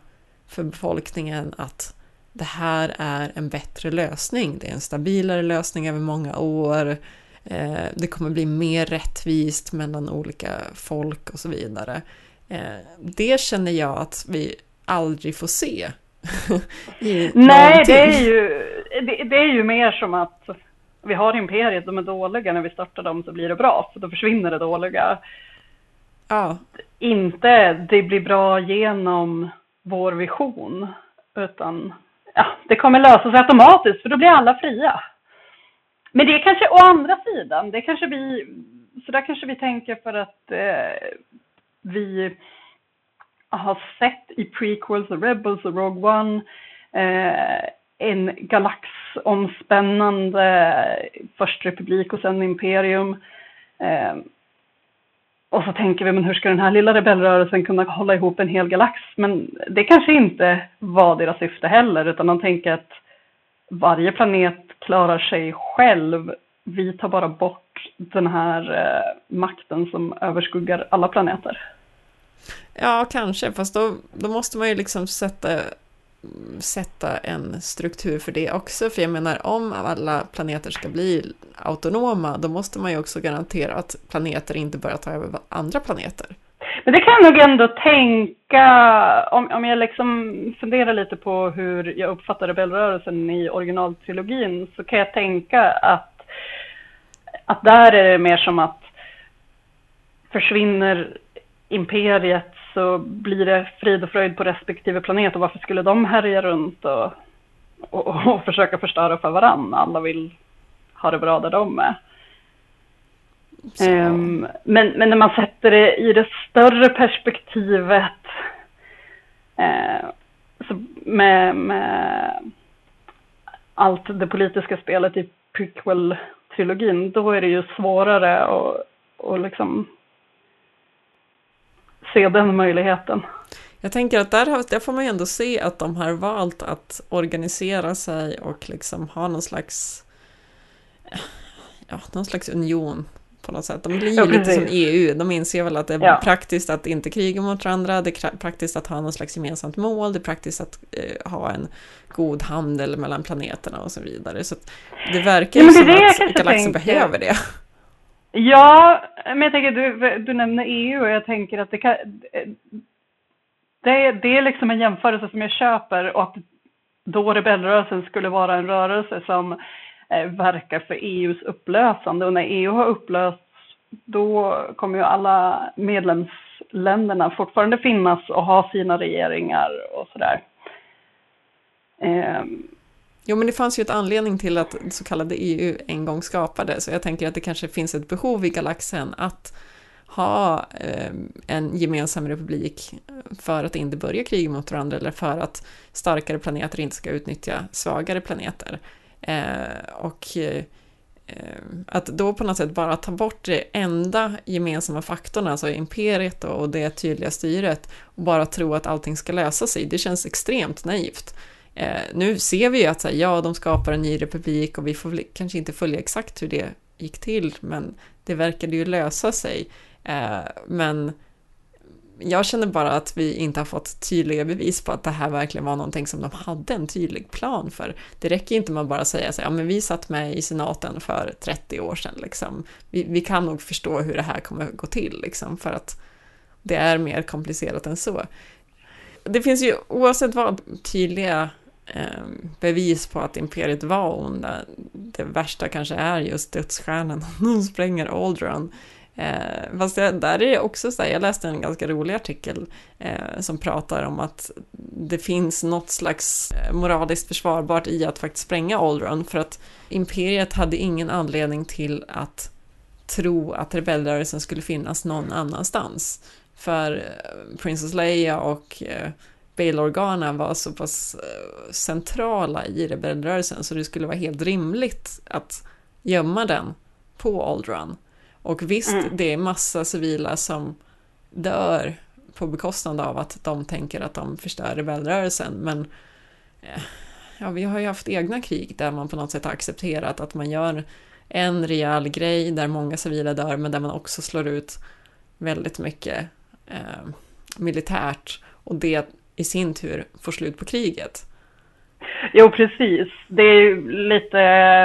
för befolkningen att det här är en bättre lösning. Det är en stabilare lösning över många år. Eh, det kommer bli mer rättvist mellan olika folk och så vidare. Eh, det känner jag att vi aldrig får se. Nej, det är, ju, det, det, är ju mer som att vi har imperiet, de är dåliga, när vi startar dem så blir det bra, för då försvinner det dåliga. Ja. Inte det blir bra genom vår vision, utan ja, det kommer lösa sig automatiskt för då blir alla fria. Men det är kanske å andra sidan, det kanske vi, så där kanske vi tänker för att eh, vi har sett i prequels och Rebels och Rogue One eh, en galaxomspännande eh, först republik och sen imperium. Eh, och så tänker vi, men hur ska den här lilla rebellrörelsen kunna hålla ihop en hel galax? Men det kanske inte var deras syfte heller, utan de tänker att varje planet klarar sig själv. Vi tar bara bort den här eh, makten som överskuggar alla planeter. Ja, kanske, fast då, då måste man ju liksom sätta sätta en struktur för det också. För jag menar, om alla planeter ska bli autonoma, då måste man ju också garantera att planeter inte börjar ta över andra planeter. Men det kan jag nog ändå tänka, om, om jag liksom funderar lite på hur jag uppfattar rebellrörelsen i originaltrilogin, så kan jag tänka att, att där är det mer som att försvinner imperiet så blir det frid och fröjd på respektive planet och varför skulle de härja runt och, och, och försöka förstöra för varann? Alla vill ha det bra där de är. Um, men, men när man sätter det i det större perspektivet så med, med allt det politiska spelet i prequel-trilogin, då är det ju svårare att, att liksom se den möjligheten. Jag tänker att där, där får man ju ändå se att de har valt att organisera sig och liksom ha någon slags ja, någon slags union på något sätt. De blir ju ja, lite som EU, de inser väl att det är ja. praktiskt att inte kriga mot varandra, det är praktiskt att ha någon slags gemensamt mål, det är praktiskt att eh, ha en god handel mellan planeterna och så vidare. Så det verkar ju ja, som att galaxen tänker. behöver det. Ja, men jag tänker, du, du nämner EU och jag tänker att det kan... Det, det är liksom en jämförelse som jag köper och att då rebellrörelsen skulle vara en rörelse som eh, verkar för EUs upplösande och när EU har upplösts då kommer ju alla medlemsländerna fortfarande finnas och ha sina regeringar och sådär. Eh, Jo, men det fanns ju ett anledning till att så kallade EU en gång skapades, så jag tänker att det kanske finns ett behov i galaxen att ha eh, en gemensam republik för att inte börja krig mot varandra eller för att starkare planeter inte ska utnyttja svagare planeter. Eh, och eh, att då på något sätt bara ta bort det enda gemensamma faktorn, alltså imperiet och det tydliga styret, och bara tro att allting ska lösa sig, det känns extremt naivt. Eh, nu ser vi ju att så här, ja, de skapar en ny republik och vi får kanske inte följa exakt hur det gick till, men det verkade ju lösa sig. Eh, men jag känner bara att vi inte har fått tydliga bevis på att det här verkligen var någonting som de hade en tydlig plan för. Det räcker inte med att bara säga så ja men vi satt med i senaten för 30 år sedan liksom. Vi, vi kan nog förstå hur det här kommer gå till liksom, för att det är mer komplicerat än så. Det finns ju oavsett vad tydliga Ehm, bevis på att imperiet var onda. Det värsta kanske är just dödsstjärnan, de spränger Aldron. Eh, fast jag, där är det också så här, jag läste en ganska rolig artikel eh, som pratar om att det finns något slags eh, moraliskt försvarbart i att faktiskt spränga Aldron för att imperiet hade ingen anledning till att tro att rebellrörelsen skulle finnas någon annanstans. För eh, Princess Leia och eh, Bail Organa var så pass eh, centrala i rebellrörelsen så det skulle vara helt rimligt att gömma den på Aldron. Och visst, mm. det är massa civila som dör på bekostnad av att de tänker att de förstör rebellrörelsen, men eh, ja, vi har ju haft egna krig där man på något sätt har accepterat att man gör en rejäl grej där många civila dör, men där man också slår ut väldigt mycket eh, militärt och det i sin tur får slut på kriget. Jo, precis. Det är ju lite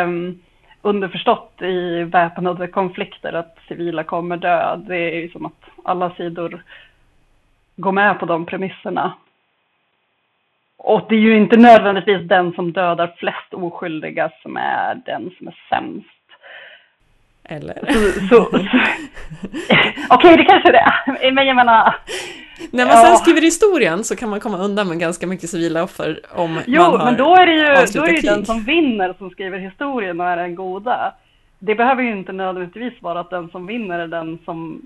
um, underförstått i väpnade konflikter att civila kommer dö. Det är ju som att alla sidor går med på de premisserna. Och det är ju inte nödvändigtvis den som dödar flest oskyldiga som är den som är sämst. Eller? Okej, okay, det kanske det är. Men jag menar, när man ja. sen skriver historien så kan man komma undan med ganska mycket civila offer om jo, man har men då är det ju då är det den som vinner som skriver historien och är den goda. Det behöver ju inte nödvändigtvis vara att den som vinner är den som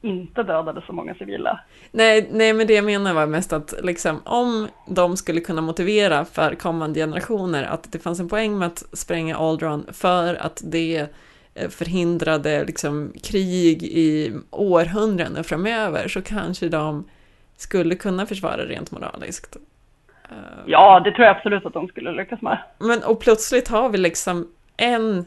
inte dödade så många civila. Nej, nej, men det jag menar var mest att liksom, om de skulle kunna motivera för kommande generationer att det fanns en poäng med att spränga Aldron för att det förhindrade liksom, krig i århundraden framöver så kanske de skulle kunna försvara rent moraliskt. Eh, ja, det tror jag absolut att de skulle lyckas med. Men och plötsligt har vi liksom en,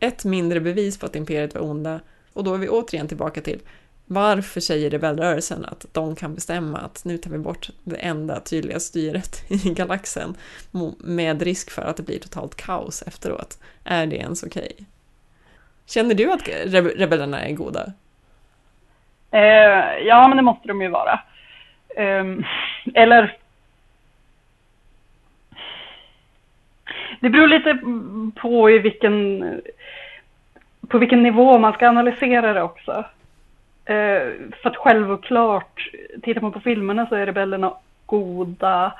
ett mindre bevis på att imperiet var onda och då är vi återigen tillbaka till varför säger rebellrörelsen att de kan bestämma att nu tar vi bort det enda tydliga styret i galaxen med risk för att det blir totalt kaos efteråt? Är det ens okej? Okay? Känner du att rebellerna är goda? Eh, ja, men det måste de ju vara. Eh, eller... Det beror lite på i vilken, på vilken nivå man ska analysera det också. Eh, för att självklart, tittar man på filmerna så är rebellerna goda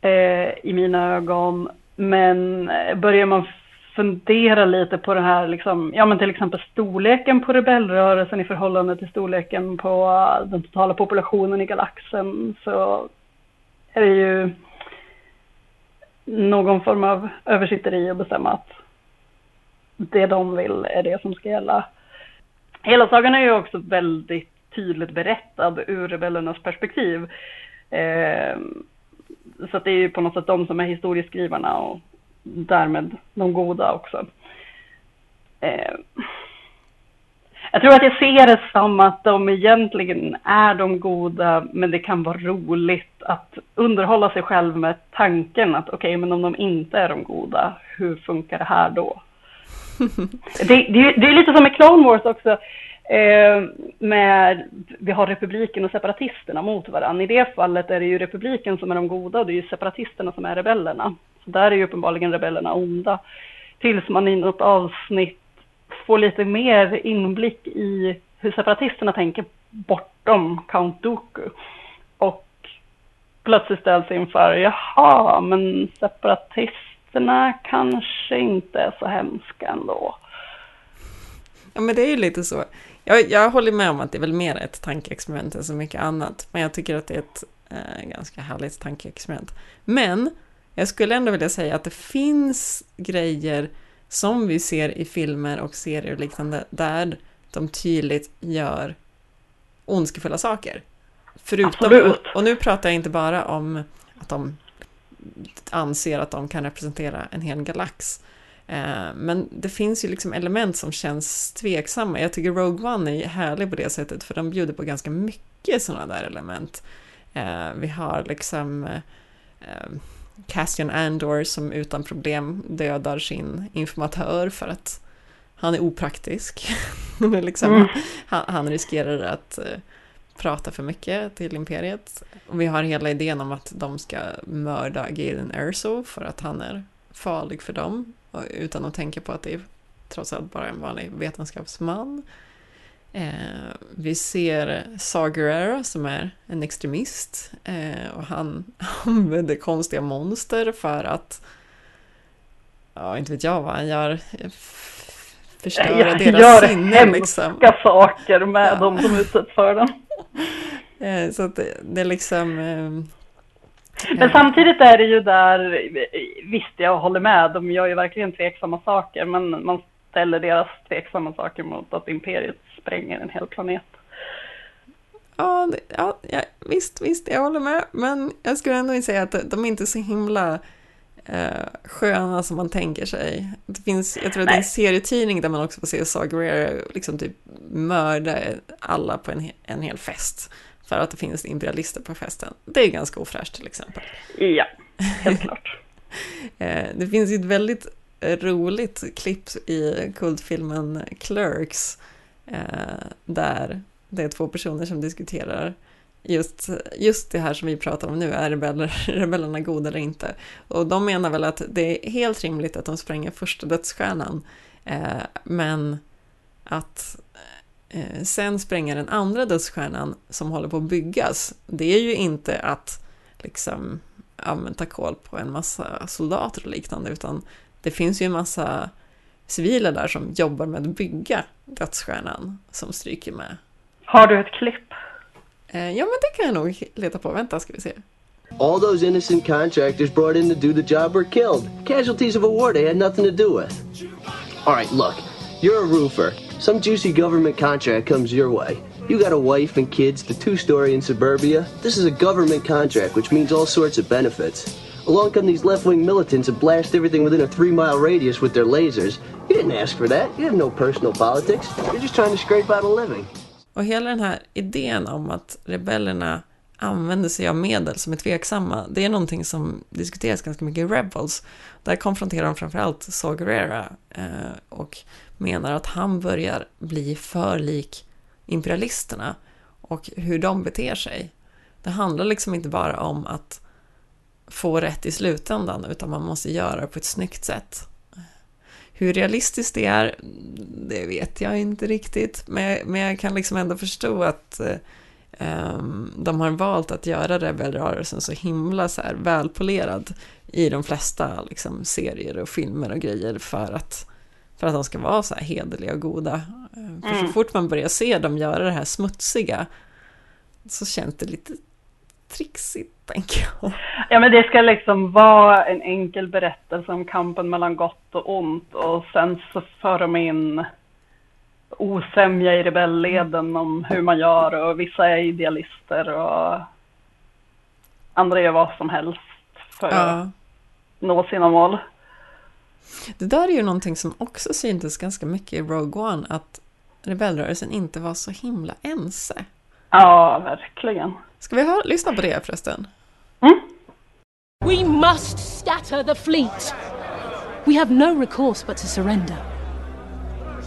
eh, i mina ögon. Men börjar man fundera lite på det här, liksom, ja men till exempel storleken på rebellrörelsen i förhållande till storleken på eh, den totala populationen i galaxen så är det ju någon form av översitteri att bestämma att det de vill är det som ska gälla. Hela sagan är ju också väldigt tydligt berättad ur rebellernas perspektiv. Eh, så att det är ju på något sätt de som är historieskrivarna och därmed de goda också. Eh, jag tror att jag ser det som att de egentligen är de goda, men det kan vara roligt att underhålla sig själv med tanken att okej, okay, men om de inte är de goda, hur funkar det här då? det, det, det, är lite som med Clone Wars också. Eh, med, vi har republiken och separatisterna mot varandra. I det fallet är det ju republiken som är de goda och det är ju separatisterna som är rebellerna. Så där är ju uppenbarligen rebellerna onda. Tills man i något avsnitt får lite mer inblick i hur separatisterna tänker bortom Count Dooku. Och plötsligt ställs inför, jaha, men separatisterna kanske inte är så hemska ändå. Ja, men det är ju lite så. Jag, jag håller med om att det är väl mer ett tankeexperiment än så mycket annat. Men jag tycker att det är ett eh, ganska härligt tankeexperiment. Men jag skulle ändå vilja säga att det finns grejer som vi ser i filmer och serier och liknande där de tydligt gör ondskefulla saker. Förutom, och, och nu pratar jag inte bara om att de anser att de kan representera en hel galax. Eh, men det finns ju liksom element som känns tveksamma. Jag tycker Rogue One är härlig på det sättet för de bjuder på ganska mycket sådana där element. Eh, vi har liksom eh, Cassian Andor som utan problem dödar sin informatör för att han är opraktisk. liksom, mm. han, han, riskerar att prata för mycket till Imperiet. Och vi har hela idén om att de ska mörda Galen Erso för att han är farlig för dem. Utan att tänka på att det är trots allt bara en vanlig vetenskapsman. Eh, vi ser Saw som är en extremist eh, och han använder konstiga monster för att, ja inte vet jag vad han gör, förstöra jag deras gör sinne. Liksom. Gör saker med ja. dem som utsätts för den. Eh, så att det, det är liksom... Men samtidigt är det ju där, visst jag håller med, de gör ju verkligen tveksamma saker, men man ställer deras tveksamma saker mot att imperiet spränger en hel planet. Ja, det, ja, ja, visst, visst, jag håller med. Men jag skulle ändå säga att de är inte så himla eh, sköna som man tänker sig. Det finns, jag tror att det är en serietidning där man också får se Saw liksom typ mörda alla på en, en hel fest. För att det finns imperialister på festen. Det är ganska ofräscht till exempel. Ja, helt klart. eh, det finns ju ett väldigt roligt klipp i kultfilmen Clerks Eh, där det är två personer som diskuterar just, just det här som vi pratar om nu, är rebeller, rebellerna goda eller inte? Och de menar väl att det är helt rimligt att de spränger första dödsstjärnan, eh, men att sen spränga den andra dödsstjärnan som håller på att byggas, det är ju inte att liksom ja, ta koll på en massa soldater och liknande, utan det finns ju en massa civila där som jobbar med att bygga dödsstjärnan som stryker med. Har du ett klipp? Eh, ja, men det kan jag nog leta på. Vänta, ska vi se. All those innocent contractors brought in to do the job were killed. Casualties of a war they had nothing to do with. All right, look, you're a roofer. Some juicy government contract comes your way. You got a wife and kids, the two-story in suburbia. This is a government contract, which means all sorts of benefits. Along come these left-wing militants and blast everything within a three-mile radius with their lasers. You didn't ask for that. You have no personal politics. You're just trying to scrape out a living. Och hela den här idén om att rebellerna använder sig av medel som är tveksamma, det är någonting som diskuteras ganska mycket i Rebels. Där konfronterar de framförallt Saw Gerrera eh, och menar att han börjar bli för lik imperialisterna och hur de beter sig. Det handlar liksom inte bara om att få rätt i slutändan utan man måste göra det på ett snyggt sätt. Hur realistiskt det är, det vet jag inte riktigt, men, men jag kan liksom ändå förstå att ehm, de har valt att göra rebellrörelsen så himla så här välpolerad i de flesta liksom, serier och filmer och grejer för att, för att de ska vara så här hederliga och goda. För så Mm. fort man börjar se dem göra det här smutsiga så känns det lite trixigt, tänker jag. Ja, men det ska liksom vara en enkel berättelse om kampen mellan gott och ont och sen så för de in osämja i rebellleden om hur man gör och vissa är idealister och andra gör vad som helst för att Ja. nå sina mål. Det där är ju någonting som också syntes ganska mycket i Rogue One, att rebellrörelsen inte var så himla ense. Ja, verkligen. Ska vi höra, lyssna på det förresten? We must scatter the fleet. We have no recourse but to surrender.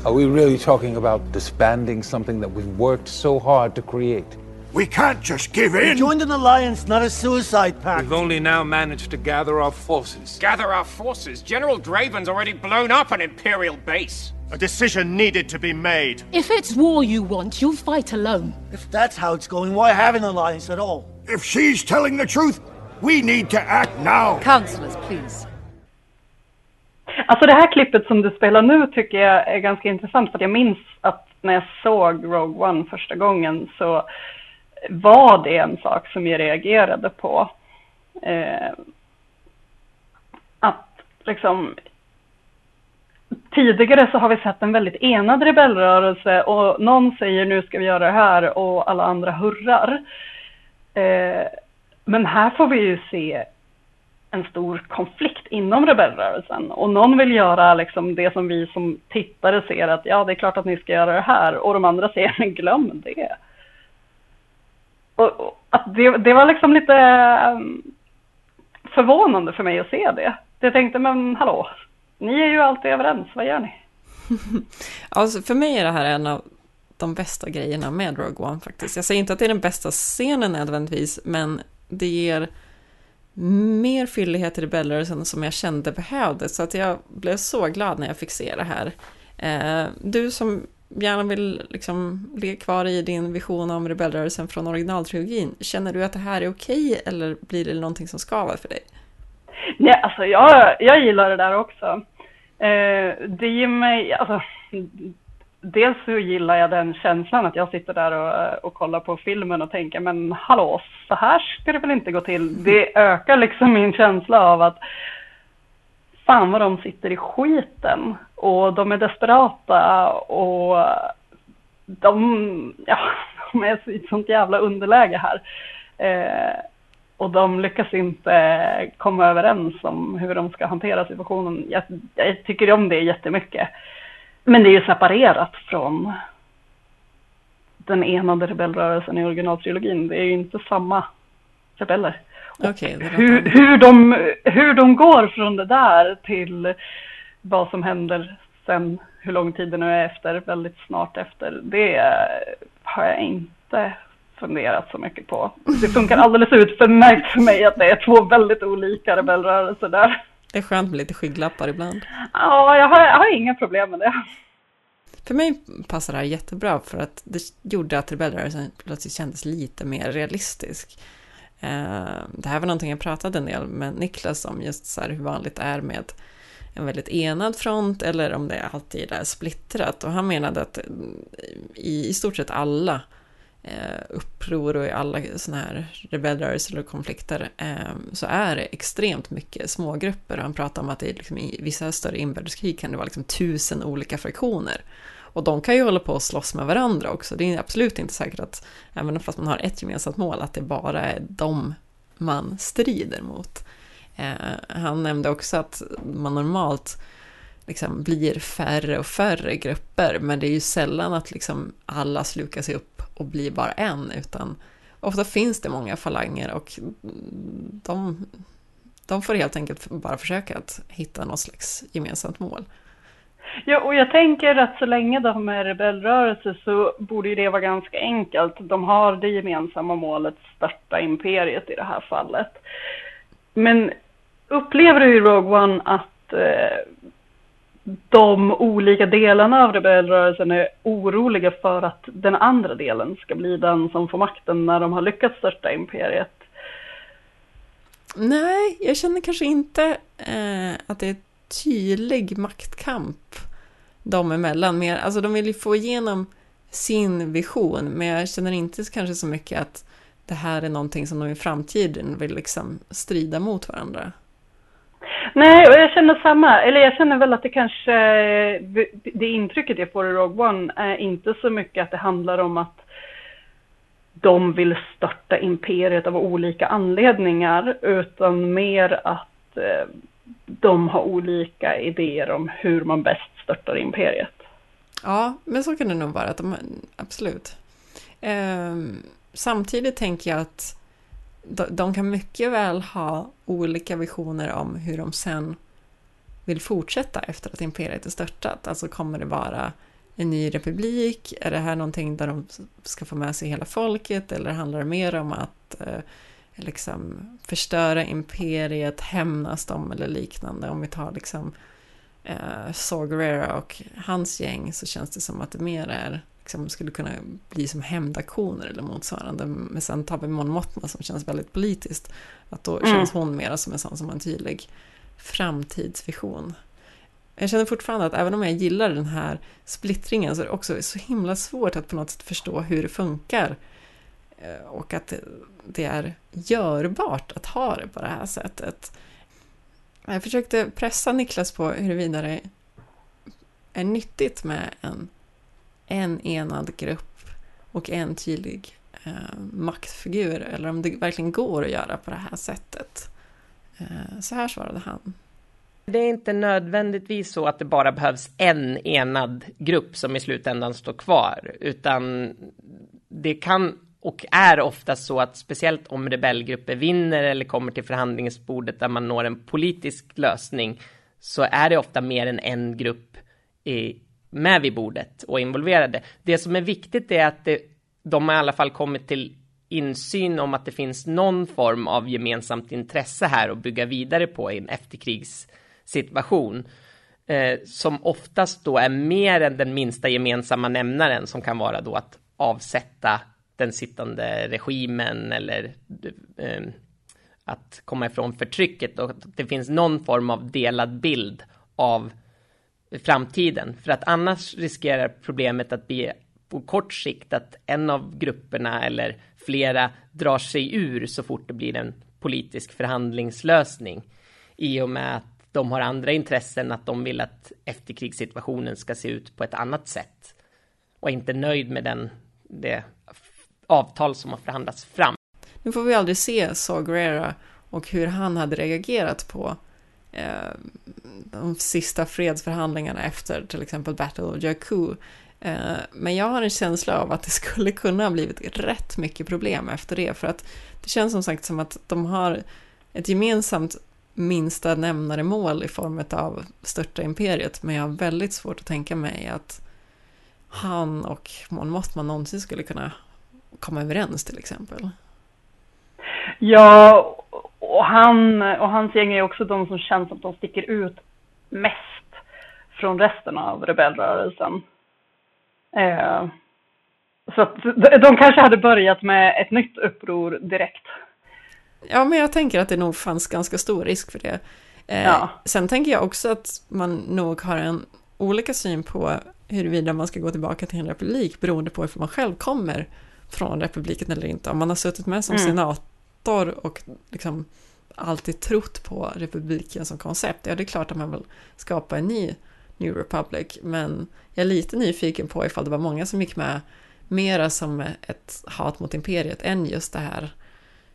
Are we really talking about disbanding something that we've worked so hard to create? We can't just give in. We joined an alliance, not a suicide pact. We've only now managed to gather our forces. Gather our forces. General Draven's already blown up an Imperial base. A decision needed to be made. If it's war you want, you'll fight alone. If that's how it's going, why have an alliance at all? If she's telling the truth, we need to act now. Councillors, please. Alltså det här klippet som du spelar nu tycker jag är ganska intressant för jag minns att när jag såg Rogue One första gången så var det en sak som jag reagerade på. Eh, att liksom tidigare så har vi sett en väldigt enad rebellrörelse och någon säger nu ska vi göra det här och alla andra hurrar. Eh, men här får vi ju se en stor konflikt inom rebellrörelsen och någon vill göra liksom det som vi som tittare ser att ja, det är klart att ni ska göra det här och de andra säger men glöm det. Och, och att det, det var liksom lite ehm, förvånande för mig att se det. Jag tänkte men hallå, ni är ju alltid överens, vad gör ni? Alltså för mig är det här en av de bästa grejerna med Rogue One faktiskt. Jag säger inte att det är den bästa scenen nödvändigtvis, men det ger mer fyllighet i rebellrörelsen som jag kände behövdes. Så att jag blev så glad när jag fick se det här. Eh, du som gärna vill liksom ligga kvar i din vision om rebellrörelsen från originaltrilogin, känner du att det här är okej eller blir det någonting som skaver för dig? Nej, alltså jag, jag gillar det där också. Eh, det ger mig, alltså, dels så gillar jag den känslan att jag sitter där och, och kollar på filmen och tänker, men hallå, så här ska det väl inte gå till. Det ökar liksom min känsla av att fan vad de sitter i skiten och de är desperata och de, ja, de är i ett sånt jävla underläge här. Eh, och de lyckas inte komma överens om hur de ska hantera situationen. Jag, jag tycker om det jättemycket. Men det är ju separerat från den enade rebellrörelsen i originaltrilogin. Det är ju inte samma rebeller. Låter Hur, hur, de, hur de går från det där till vad som händer sen, hur lång tid det nu är efter, väldigt snart efter, det har jag inte funderat så mycket på. Det funkar alldeles utmärkt för mig att det är två väldigt olika rebellrörelser där. Det är skönt med lite skygglappar ibland. Ja, jag har, jag har inga problem med det. För mig passar det här jättebra för att det gjorde att rebellrörelsen plötsligt kändes lite mer realistisk. Eh, det här var någonting jag pratade en del med Niklas om, just så här hur vanligt det är med en väldigt enad front eller om det alltid är splittrat. Och han menade att mm, i, i stort sett alla eh, uppror och i alla sådana här rebellrörelser och konflikter eh, så är det extremt mycket smågrupper. Och han pratar om att det är liksom, i vissa större inbördeskrig kan det vara liksom tusen olika fraktioner. Och de kan ju hålla på och slåss med varandra också. Det är absolut inte säkert att, även fast man har ett gemensamt mål, att det bara är dem man strider mot. Eh, han nämnde också att man normalt liksom blir färre och färre grupper, men det är ju sällan att liksom alla slukar sig upp och blir bara en, utan ofta finns det många falanger och de, de får helt enkelt bara försöka att hitta något slags gemensamt mål. Ja, och jag tänker att så länge de är rebellrörelse så borde ju det vara ganska enkelt. De har det gemensamma målet störta imperiet i det här fallet. Men upplever du i Rogue One att eh, de olika delarna av rebellrörelsen är oroliga för att den andra delen ska bli den som får makten när de har lyckats störta imperiet? Nej, jag känner kanske inte eh, att det är tydlig maktkamp dem emellan. Mer, alltså de vill ju få igenom sin vision, men jag känner inte kanske så mycket att det här är någonting som de i framtiden vill liksom strida mot varandra. Nej, och jag känner samma. Eller jag känner väl att det kanske, det intrycket jag får i Rogue One är inte så mycket att det handlar om att de vill störta imperiet av olika anledningar, utan mer att eh, de har olika idéer om hur man bäst störtar imperiet. Ja, men så kan det nog vara, att de, absolut. Eh, samtidigt tänker jag att de kan mycket väl ha olika visioner om hur de sen vill fortsätta efter att imperiet är störtat. Alltså kommer det vara en ny republik? Är det här någonting där de ska få med sig hela folket? Eller handlar det mer om att eh, liksom förstöra imperiet, hämnas dem eller liknande? Om vi tar liksom eh, Saw och hans gäng så känns det som att det mer är liksom skulle kunna bli som hämndaktioner eller motsvarande. Men sen vi Mon Mothma som känns väldigt politiskt. Att då mm. känns hon mer som en sån som en tydlig framtidsvision. Jag känner fortfarande att även om jag gillar den här splittringen så är det också så himla svårt att på något sätt förstå hur det funkar. Eh, och att det är görbart att ha det på det här sättet. Jag försökte pressa Niklas på huruvida det är nyttigt med en en enad grupp och en tydlig eh, maktfigur eller om det verkligen går att göra på det här sättet. Eh, så här svarade han. Det är inte nödvändigtvis så att det bara behövs en enad grupp som i slutändan står kvar, utan det kan och är ofta så att speciellt om rebellgrupper vinner eller kommer till förhandlingsbordet där man når en politisk lösning så är det ofta mer än en grupp i, med vid bordet och involverade. Det som är viktigt är att det, de har i alla fall kommit till insyn om att det finns någon form av gemensamt intresse här att bygga vidare på i en efterkrigssituation. Eh, som oftast då är mer än den minsta gemensamma nämnaren som kan vara då att avsätta den sittande regimen eller eh, att komma ifrån förtrycket och att det finns någon form av delad bild av framtiden. För att annars riskerar problemet att bli på kort sikt att en av grupperna eller flera drar sig ur så fort det blir en politisk förhandlingslösning. I och med att de har andra intressen, att de vill att efterkrigssituationen ska se ut på ett annat sätt. Och är inte nöjd med den, det avtal som har förhandlats fram. Nu får vi aldrig se Saw och hur han hade reagerat på Eh, de sista fredsförhandlingarna efter till exempel Battle of Jakku. Eh, men jag har en känsla av att det skulle kunna ha blivit rätt mycket problem efter det, för att det känns som sagt som att de har ett gemensamt minsta nämnare mål i form av störta imperiet, men jag har väldigt svårt att tänka mig att han och Mon Mothma någonsin skulle kunna komma överens till exempel. Ja, och, han, och hans gäng är också de som känns som att de sticker ut mest från resten av rebellrörelsen. Eh, så att de kanske hade börjat med ett nytt uppror direkt. Ja, men jag tänker att det nog fanns ganska stor risk för det. Eh, ja. Sen tänker jag också att man nog har en olika syn på huruvida man ska gå tillbaka till en republik beroende på ifall man själv kommer från republiken eller inte. Om man har suttit med som mm. senat dator och liksom alltid trott på republiken som koncept, ja det är klart att man vill skapa en ny New Republic, men jag är lite nyfiken på ifall det var många som gick med mera som ett hat mot imperiet än just det här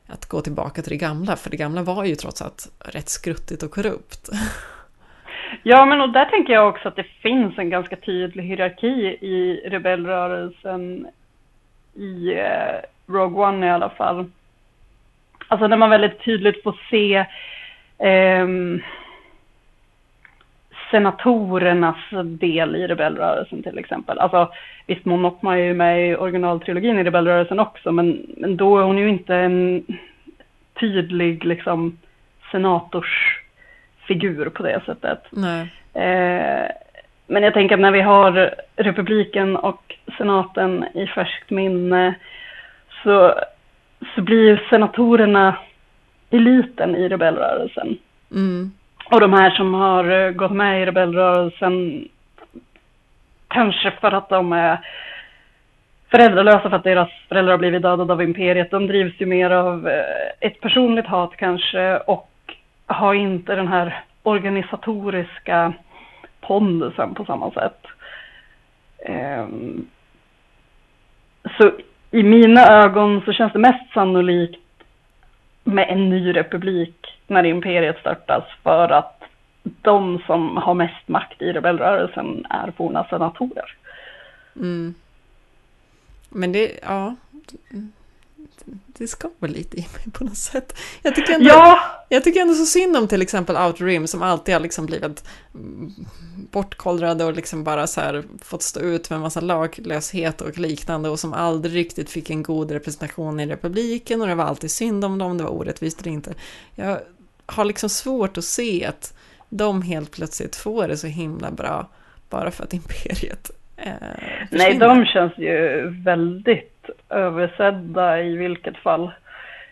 att gå tillbaka till det gamla, för det gamla var ju trots allt rätt skruttigt och korrupt. Ja, men och där tänker jag också att det finns en ganska tydlig hierarki i rebellrörelsen i eh, Rogue One i alla fall. Alltså när man väldigt tydligt får se eh, senatorernas del i rebellrörelsen till exempel. Alltså visst, Mon Mothma är ju med i originaltrilogin i rebellrörelsen också, men, men då är hon ju inte en tydlig liksom senatorsfigur på det sättet. Nej. Eh, men jag tänker att när vi har republiken och senaten i färskt minne så, så blir senatorerna eliten i rebellrörelsen. Mm. Och de här som har eh, gått med i rebellrörelsen, kanske för att de är föräldralösa för att deras föräldrar har blivit dödade av imperiet, de drivs ju mer av eh, ett personligt hat kanske och har inte den här organisatoriska pondusen på samma sätt. Um, så i mina ögon så känns det mest sannolikt med en ny republik när imperiet störtas för att de som har mest makt i rebellrörelsen är forna senatorer. Mm. Men det, ja, det ska väl lite i mig på något sätt. Jag tycker, ändå, ja. jag tycker ändå så synd om till exempel Outer Rim som alltid har liksom blivit bortkollrade och liksom bara så här fått stå ut med massa laglöshet och liknande och som aldrig riktigt fick en god representation i republiken och det var alltid synd om dem, det var orättvist eller inte. Jag har liksom svårt att se att de helt plötsligt får det så himla bra bara för att imperiet eh, Nej, de känns ju väldigt översedda i vilket fall,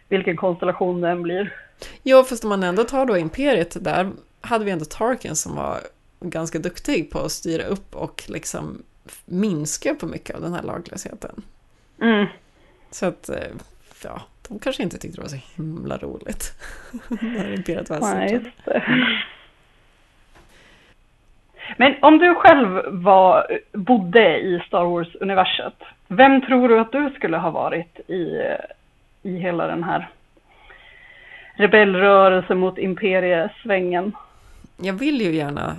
vilken konstellation den blir. Jo, fast om man ändå tar då imperiet, där hade vi ändå Tarkin som var ganska duktig på att styra upp och liksom minska på mycket av den här laglösheten. Mm. Så att, eh, ja, de kanske inte tyckte det var så himla roligt när imperiet var Nej. Men om du själv var, bodde i Star Wars-universet, vem tror du att du skulle ha varit i, i hela den här rebellrörelsen mot imperiesvängen? Jag vill ju gärna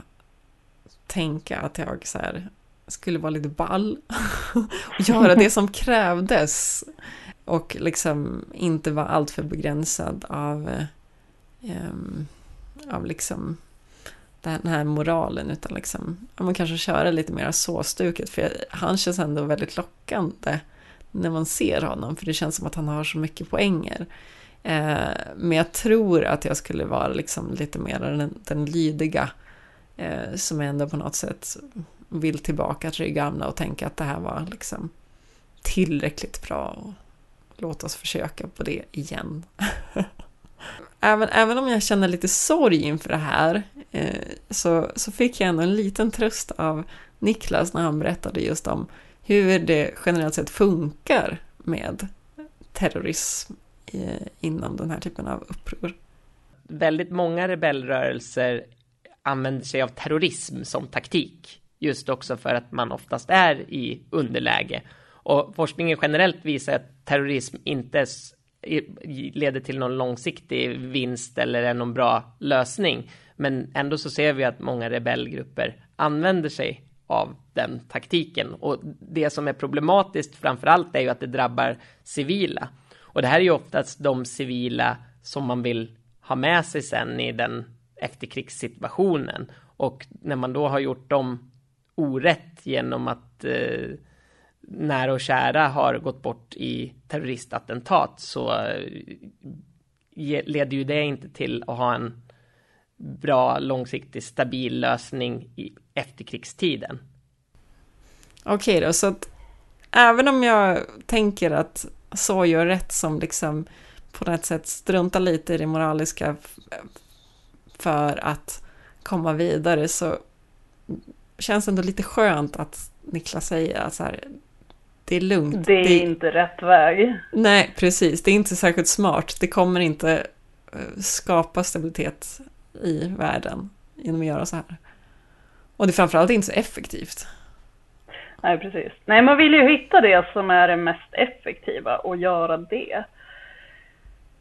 tänka att jag så här, skulle vara lite ball och göra det som krävdes och liksom inte vara alltför begränsad av, um, av liksom den här moralen utan liksom, ja, man kanske köra lite mer såstuket för han känns ändå väldigt lockande när man ser honom för det känns som att han har så mycket poänger. Eh, men jag tror att jag skulle vara liksom lite mer den, den lydiga eh, som ändå på något sätt vill tillbaka till det gamla och tänka att det här var liksom tillräckligt bra och låt oss försöka på det igen. även, även om jag känner lite sorg inför det här Eh, så, så fick jag ändå en liten tröst av Niklas när han berättade just om hur det generellt sett funkar med terrorism eh, inom den här typen av uppror. Väldigt många rebellrörelser använder sig av terrorism som taktik. Just också för att man oftast är i underläge. Och forskningen generellt visar att terrorism inte leder till någon långsiktig vinst eller är någon bra lösning. Men ändå så ser vi att många rebellgrupper använder sig av den taktiken. Och det som är problematiskt framför allt är ju att det drabbar civila. Och det här är ju oftast de civila som man vill ha med sig sen i den efterkrigssituationen. Och när man då har gjort dem orätt genom att eh, nära och kära har gått bort i terroristattentat så eh, leder ju det inte till att ha en bra, långsiktig, stabil lösning i efterkrigstiden. Okej då, så att även om jag tänker att så gör rätt som liksom på något sätt struntar lite i det moraliska för att komma vidare så känns det ändå lite skönt att Niklas säger att så här, det är lugnt. Det är det... inte rätt väg. Nej, precis. Det är inte särskilt smart. Det kommer inte eh, skapa stabilitet i världen genom att göra så här. Och det är framförallt inte så effektivt. Nej, precis. Nej, man vill ju hitta det som är det mest effektiva och göra det.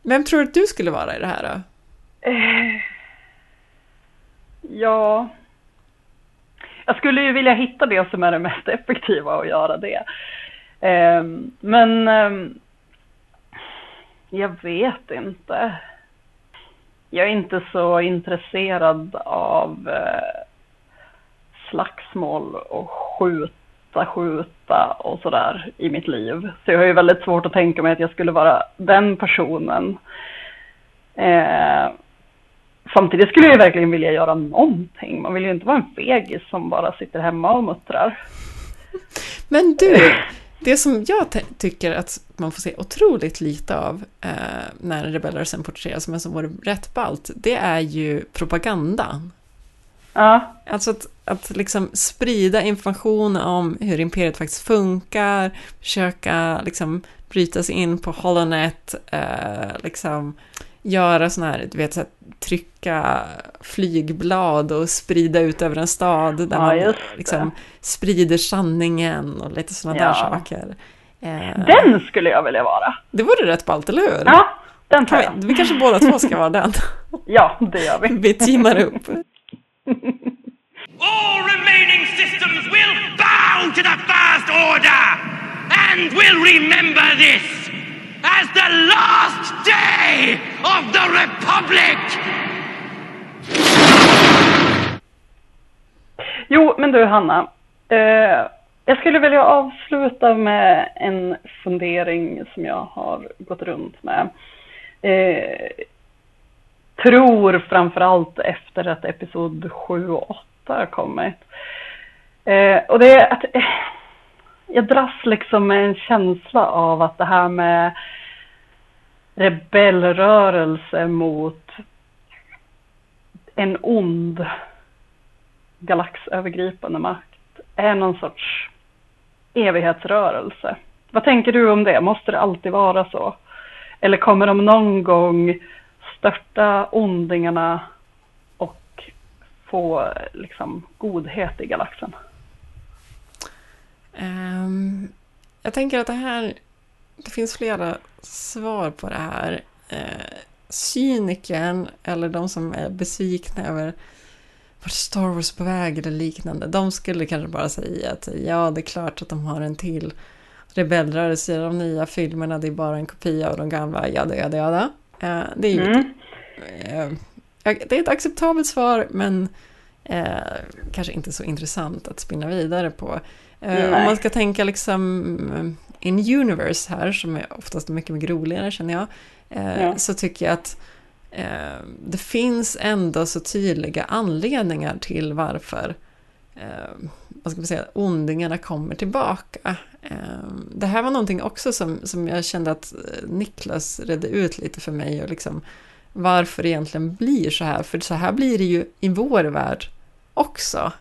Vem tror du att du skulle vara i det här då? Eh, ja, jag skulle ju vilja hitta det som är det mest effektiva och göra det. Eh, men eh, jag vet inte. Jag är inte så intresserad av eh, slagsmål och skjuta, skjuta och sådär i mitt liv. Så jag har ju väldigt svårt att tänka mig att jag skulle vara den personen. Eh, samtidigt skulle jag ju verkligen vilja göra någonting. Man vill ju inte vara en fegis som bara sitter hemma och muttrar. Men du, det som jag tycker att man får se otroligt lite av eh, när rebellrörelsen porträtteras, men som vore rätt ballt, det är ju propagandan. Ja. Alltså att, att liksom sprida information om hur imperiet faktiskt funkar, försöka liksom bryta sig in på Holonet, eh, liksom göra sådana här, du vet, så här, trycka flygblad och sprida ut över en stad där ja, man liksom sprider sanningen och lite sådana ja. där saker. Eh, den skulle jag vilja vara. Det vore rätt ballt, eller hur? Ja, den tar jag. Vi, vi kanske båda två ska vara den. ja, det gör vi. Vi teamar upp. All remaining systems will bow to the First Order and will remember this as the last day of the Republic! Jo, men du Hanna. Eh, jag skulle vilja avsluta med en fundering som jag har gått runt med. Eh, tror framförallt efter att episod 7 och 8 har kommit. Eh, och det är att eh, jag dras liksom med en känsla av att det här med rebellrörelse mot en ond galaxövergripande makt är någon sorts evighetsrörelse. Vad tänker du om det? Måste det alltid vara så? Eller kommer de någon gång störta ondingarna och få liksom godhet i galaxen? Um, jag tänker att det här, det finns flera svar på det här. Uh, cyniken, eller de som är besvikna över vart Star Wars på väg eller liknande, de skulle kanske bara säga att ja, det är klart att de har en till rebellrörelse i de nya filmerna, det är bara en kopia av de gamla, jada, jada, jada. Uh, det är ju mm. uh, det är ett acceptabelt svar, men kanske inte så intressant att spinna vidare på. Nej. Om man ska tänka liksom in universe här, som är oftast mycket, mycket roligare känner jag, ja. så tycker jag att eh, det finns ändå så tydliga anledningar till varför eh, vad ska man säga, ondingarna kommer tillbaka. Eh, det här var någonting också som, som jag kände att Niklas redde ut lite för mig och liksom varför det egentligen blir så här, för så här blir det ju i vår värld också.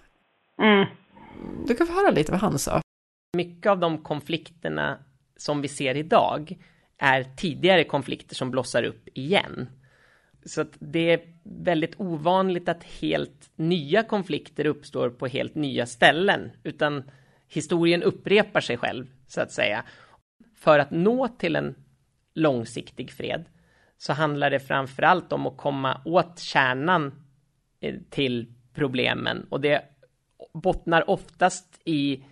Mm. Du kan få höra lite vad han sa. Mycket av de konflikterna som vi ser idag är tidigare konflikter som blossar upp igen. Så att det är väldigt ovanligt att helt nya konflikter uppstår på helt nya ställen, utan historien upprepar sig själv, så att säga. För att nå till en långsiktig fred så handlar det framför allt om att komma åt kärnan eh, till problemen och det bottnar oftast i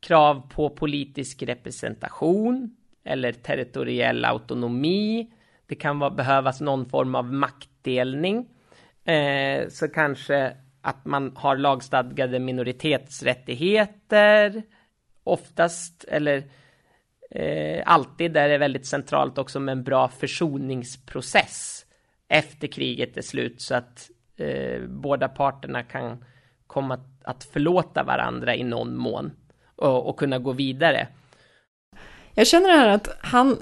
krav på politisk representation eller territoriell autonomi. Det kan vara, behövas någon form av maktdelning. Eh, så kanske att man har lagstadgade minoritetsrättigheter. Oftast, eller eh, alltid är det väldigt centralt också med en bra försoningsprocess efter kriget är slut så att eh, båda parterna kan komma att förlåta varandra i någon mån och, och kunna gå vidare. Jag känner här att han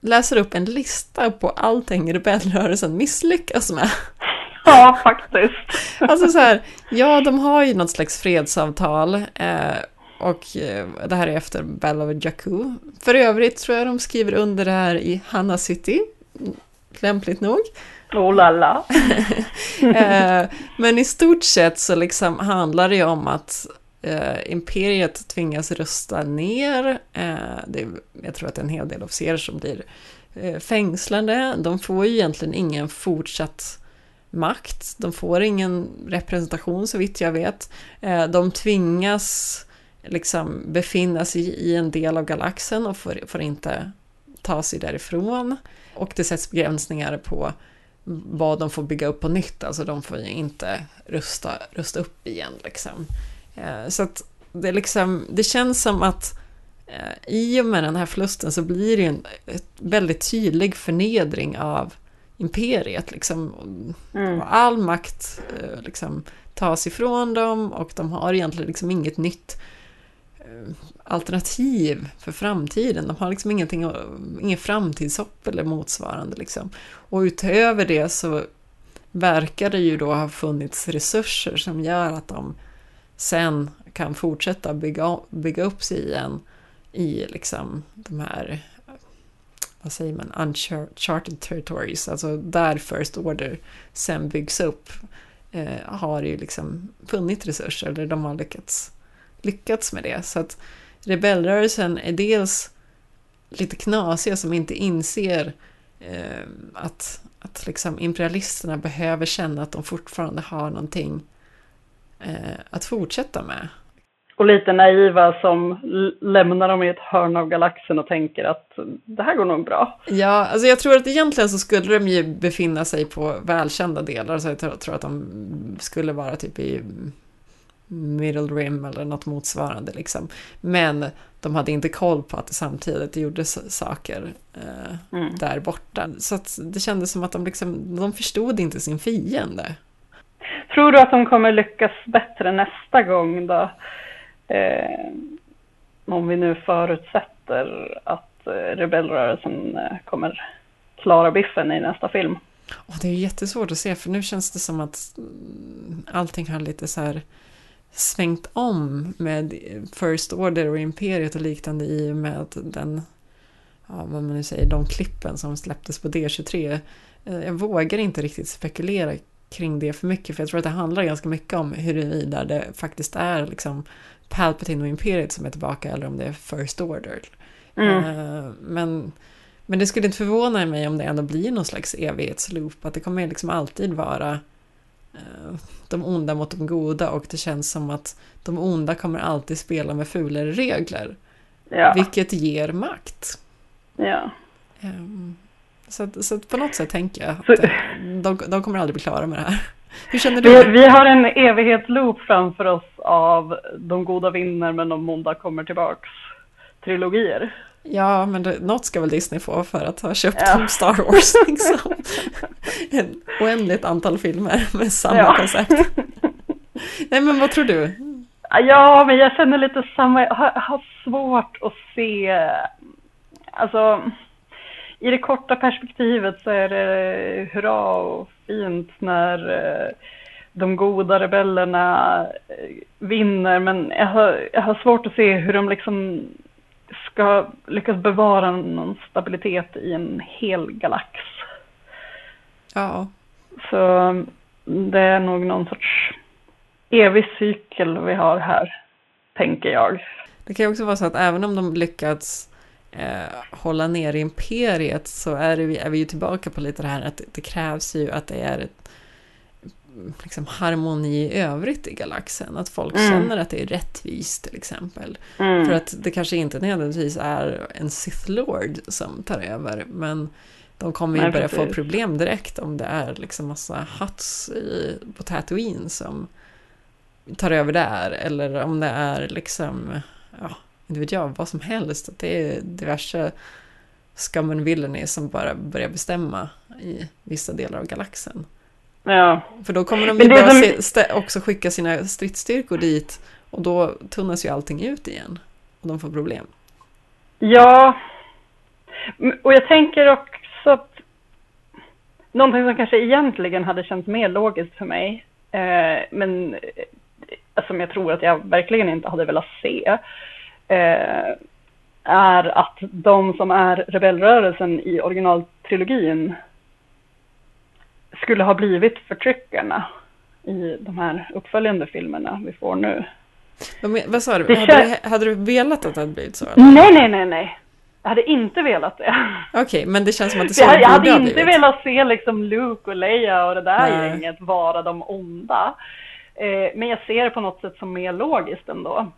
läser upp en lista på allting rebellrörelsen misslyckas med. Ja, faktiskt. Alltså så här, ja, de har ju något slags fredsavtal eh, och eh, det här är efter Battle of Jakku. För övrigt tror jag de skriver under det här i Hanna City, lämpligt nog. Oh la la. Eh, men i stort sett så liksom handlar det ju om att eh, imperiet tvingas rösta ner. Eh, det, jag tror att det är en hel del officerer som blir eh, fängslade. De får ju egentligen ingen fortsatt makt. De får ingen representation så vitt jag vet. Eh, de tvingas liksom befinna sig i en del av galaxen och får, får inte ta sig därifrån. Och det sätts begränsningar på vad de får bygga upp på nytt, alltså de får ju inte rusta, rusta upp igen liksom. Eh, så att det, liksom, det känns som att eh, i och med den här förlusten så blir det en väldigt tydlig förnedring av imperiet. Liksom. Mm. All makt eh, liksom, tas ifrån dem och de har egentligen liksom inget nytt Eh, alternativ för framtiden. De har liksom ingenting, ingen framtidshopp eller motsvarande. Liksom. Och utöver det så verkar det ju då ha funnits resurser som gör att de sen kan fortsätta bygga, bygga upp sig igen i liksom de här, vad säger man, uncharted territories, alltså där First Order sen byggs upp, eh, har ju liksom funnit resurser, eller de har lyckats, lyckats med det. Så att rebellrörelsen är dels lite knasiga som inte inser eh, att, att liksom imperialisterna behöver känna att de fortfarande har någonting eh, att fortsätta med. Och lite naiva som lämnar dem i ett hörn av galaxen och tänker att det här går nog bra. Ja, alltså jag tror att egentligen så skulle de ju befinna sig på välkända delar, så jag tror att de skulle vara typ i middle rim eller något motsvarande liksom. Men de hade inte koll på att det samtidigt gjordes saker eh, mm. där borta. Så det kändes som att de liksom, de förstod inte sin fiende. Tror du att de kommer lyckas bättre nästa gång då? Eh, om vi nu förutsätter att eh, rebellrörelsen eh, kommer klara biffen i nästa film. Oh, det är jättesvårt att se för nu känns det som att mm, allting har lite så här svängt om med First Order och Imperiet och liknande i och med den, ja, vad man nu säger, de klippen som släpptes på D23. Eh, jag vågar inte riktigt spekulera kring det för mycket för jag tror att det handlar ganska mycket om huruvida det faktiskt är liksom Palpatine och Imperiet som är tillbaka eller om det är First Order. Mm. Uh, men, men det skulle inte förvåna mig om det ändå blir någon slags evighetsloop, att det kommer liksom alltid vara de onda mot de goda och det känns som att de onda kommer alltid spela med fulare regler. Ja. Vilket ger makt. Ja. Um, så, så på något sätt tänker jag att så... de, de kommer aldrig bli klara med det här. Hur känner du? Vi, vi har en evighetsloop framför oss av de goda vinner men de onda kommer tillbaks trilogier. Ja, men det, något ska väl Disney få för att ha köpt ja. Star Wars. Liksom. En oändligt antal filmer med samma ja. koncept. Nej, men vad tror du? Ja, men jag känner lite samma. Jag har, har svårt att se... Alltså, i det korta perspektivet så är det hurra och fint när eh, de goda rebellerna eh, vinner. Men jag har, jag har svårt att se hur de liksom ska lyckas bevara någon stabilitet i en hel galax. Ja. Så det är nog någon sorts evig cykel vi har här, tänker jag. Det kan ju också vara så att även om de lyckats eh, hålla ner imperiet så är, det, är vi ju tillbaka på lite det här att det krävs ju att det är ett, liksom harmoni i övrigt i galaxen. Att folk mm. känner att det är rättvist till exempel. Mm. För att det kanske inte nödvändigtvis är en Sith Lord som tar över. Men de kommer ju börja få problem direkt om det är liksom massa huts i, på Tatooine som tar över där. Eller om det är liksom, ja, inte vet jag, vad som helst. Att det är diverse scum and villainy som bara börjar bestämma i vissa delar av galaxen. Ja. För då kommer de ju bara som... också skicka sina stridsstyrkor dit och då tunnas ju allting ut igen och de får problem. Ja, och jag tänker också att någonting som kanske egentligen hade känts mer logiskt för mig, eh, men eh, som jag tror att jag verkligen inte hade velat se, eh, är att de som är rebellrörelsen i originaltrilogin skulle ha blivit förtryckarna i de här uppföljande filmerna vi får nu. Men, vad sa du? Hade, känns... du? hade du velat att det hade blivit så? Eller? Nej, nej, nej, nej. Jag hade inte velat det. Okej, okay, men det känns som att det så Jag, jag hade inte velat se liksom Luke och Leia och det där nej. gänget vara de onda. Eh, men jag ser det på något sätt som mer logiskt ändå.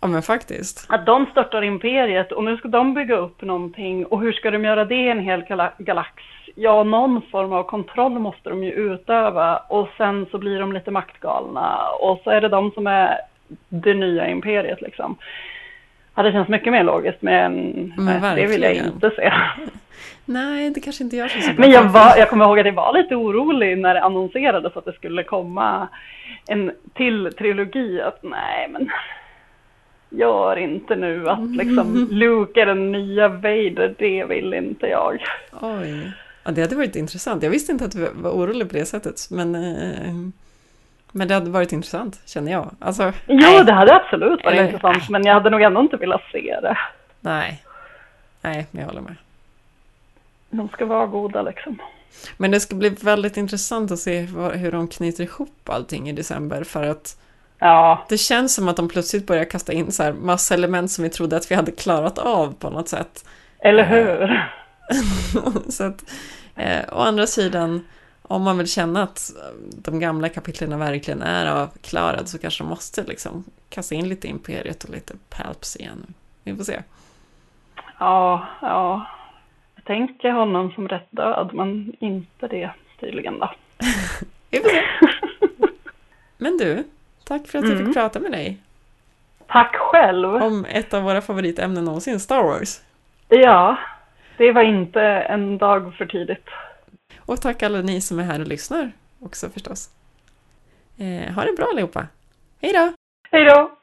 Ja men faktiskt. Att de störtar imperiet och nu ska de bygga upp någonting och hur ska de göra det i en hel galax? Ja, någon form av kontroll måste de ju utöva och sen så blir de lite maktgalna och så är det de som är det nya imperiet liksom. Hade känts mycket mer logiskt men, Men nej, det vill jag inte se. Nej, det kanske inte gör så bra. Men jag, var, jag kommer ihåg att jag var lite orolig när det annonserades att det skulle komma en till trilogi. Att nej, men gör inte nu att liksom Luke är den nya Vader. Det vill inte jag. Oj. Ja, det hade varit intressant. Jag visste inte att du var orolig på det sättet. Men, eh, men det hade varit intressant, känner jag. Alltså, Jo, det hade absolut varit Eller- intressant. Men jag hade nog ändå inte velat se det. nej. Nej, jag håller med. De ska vara goda liksom. Men det ska bli väldigt intressant att se hur de knyter ihop allting i december. För att Ja. det känns som att de plötsligt börjar kasta in så här massa element som vi trodde att vi hade klarat av på något sätt. Eller hur? så att, eh, å andra sidan, om man vill känna att de gamla kapitlen verkligen är avklarade så kanske de måste liksom kasta in lite Imperiet och lite Palps igen. Vi får se. Ja, ja. Jag tänker honom som rätt död, men inte det tydligen då. Vi får se. Men du, tack för att jag Mm. fick prata med dig. Tack själv. Om ett av våra favoritämnen någonsin, Star Wars. Ja, det var inte en dag för tidigt. Och tack alla ni som är här och lyssnar också förstås. Eh, ha det bra allihopa. Hej då! Hej då!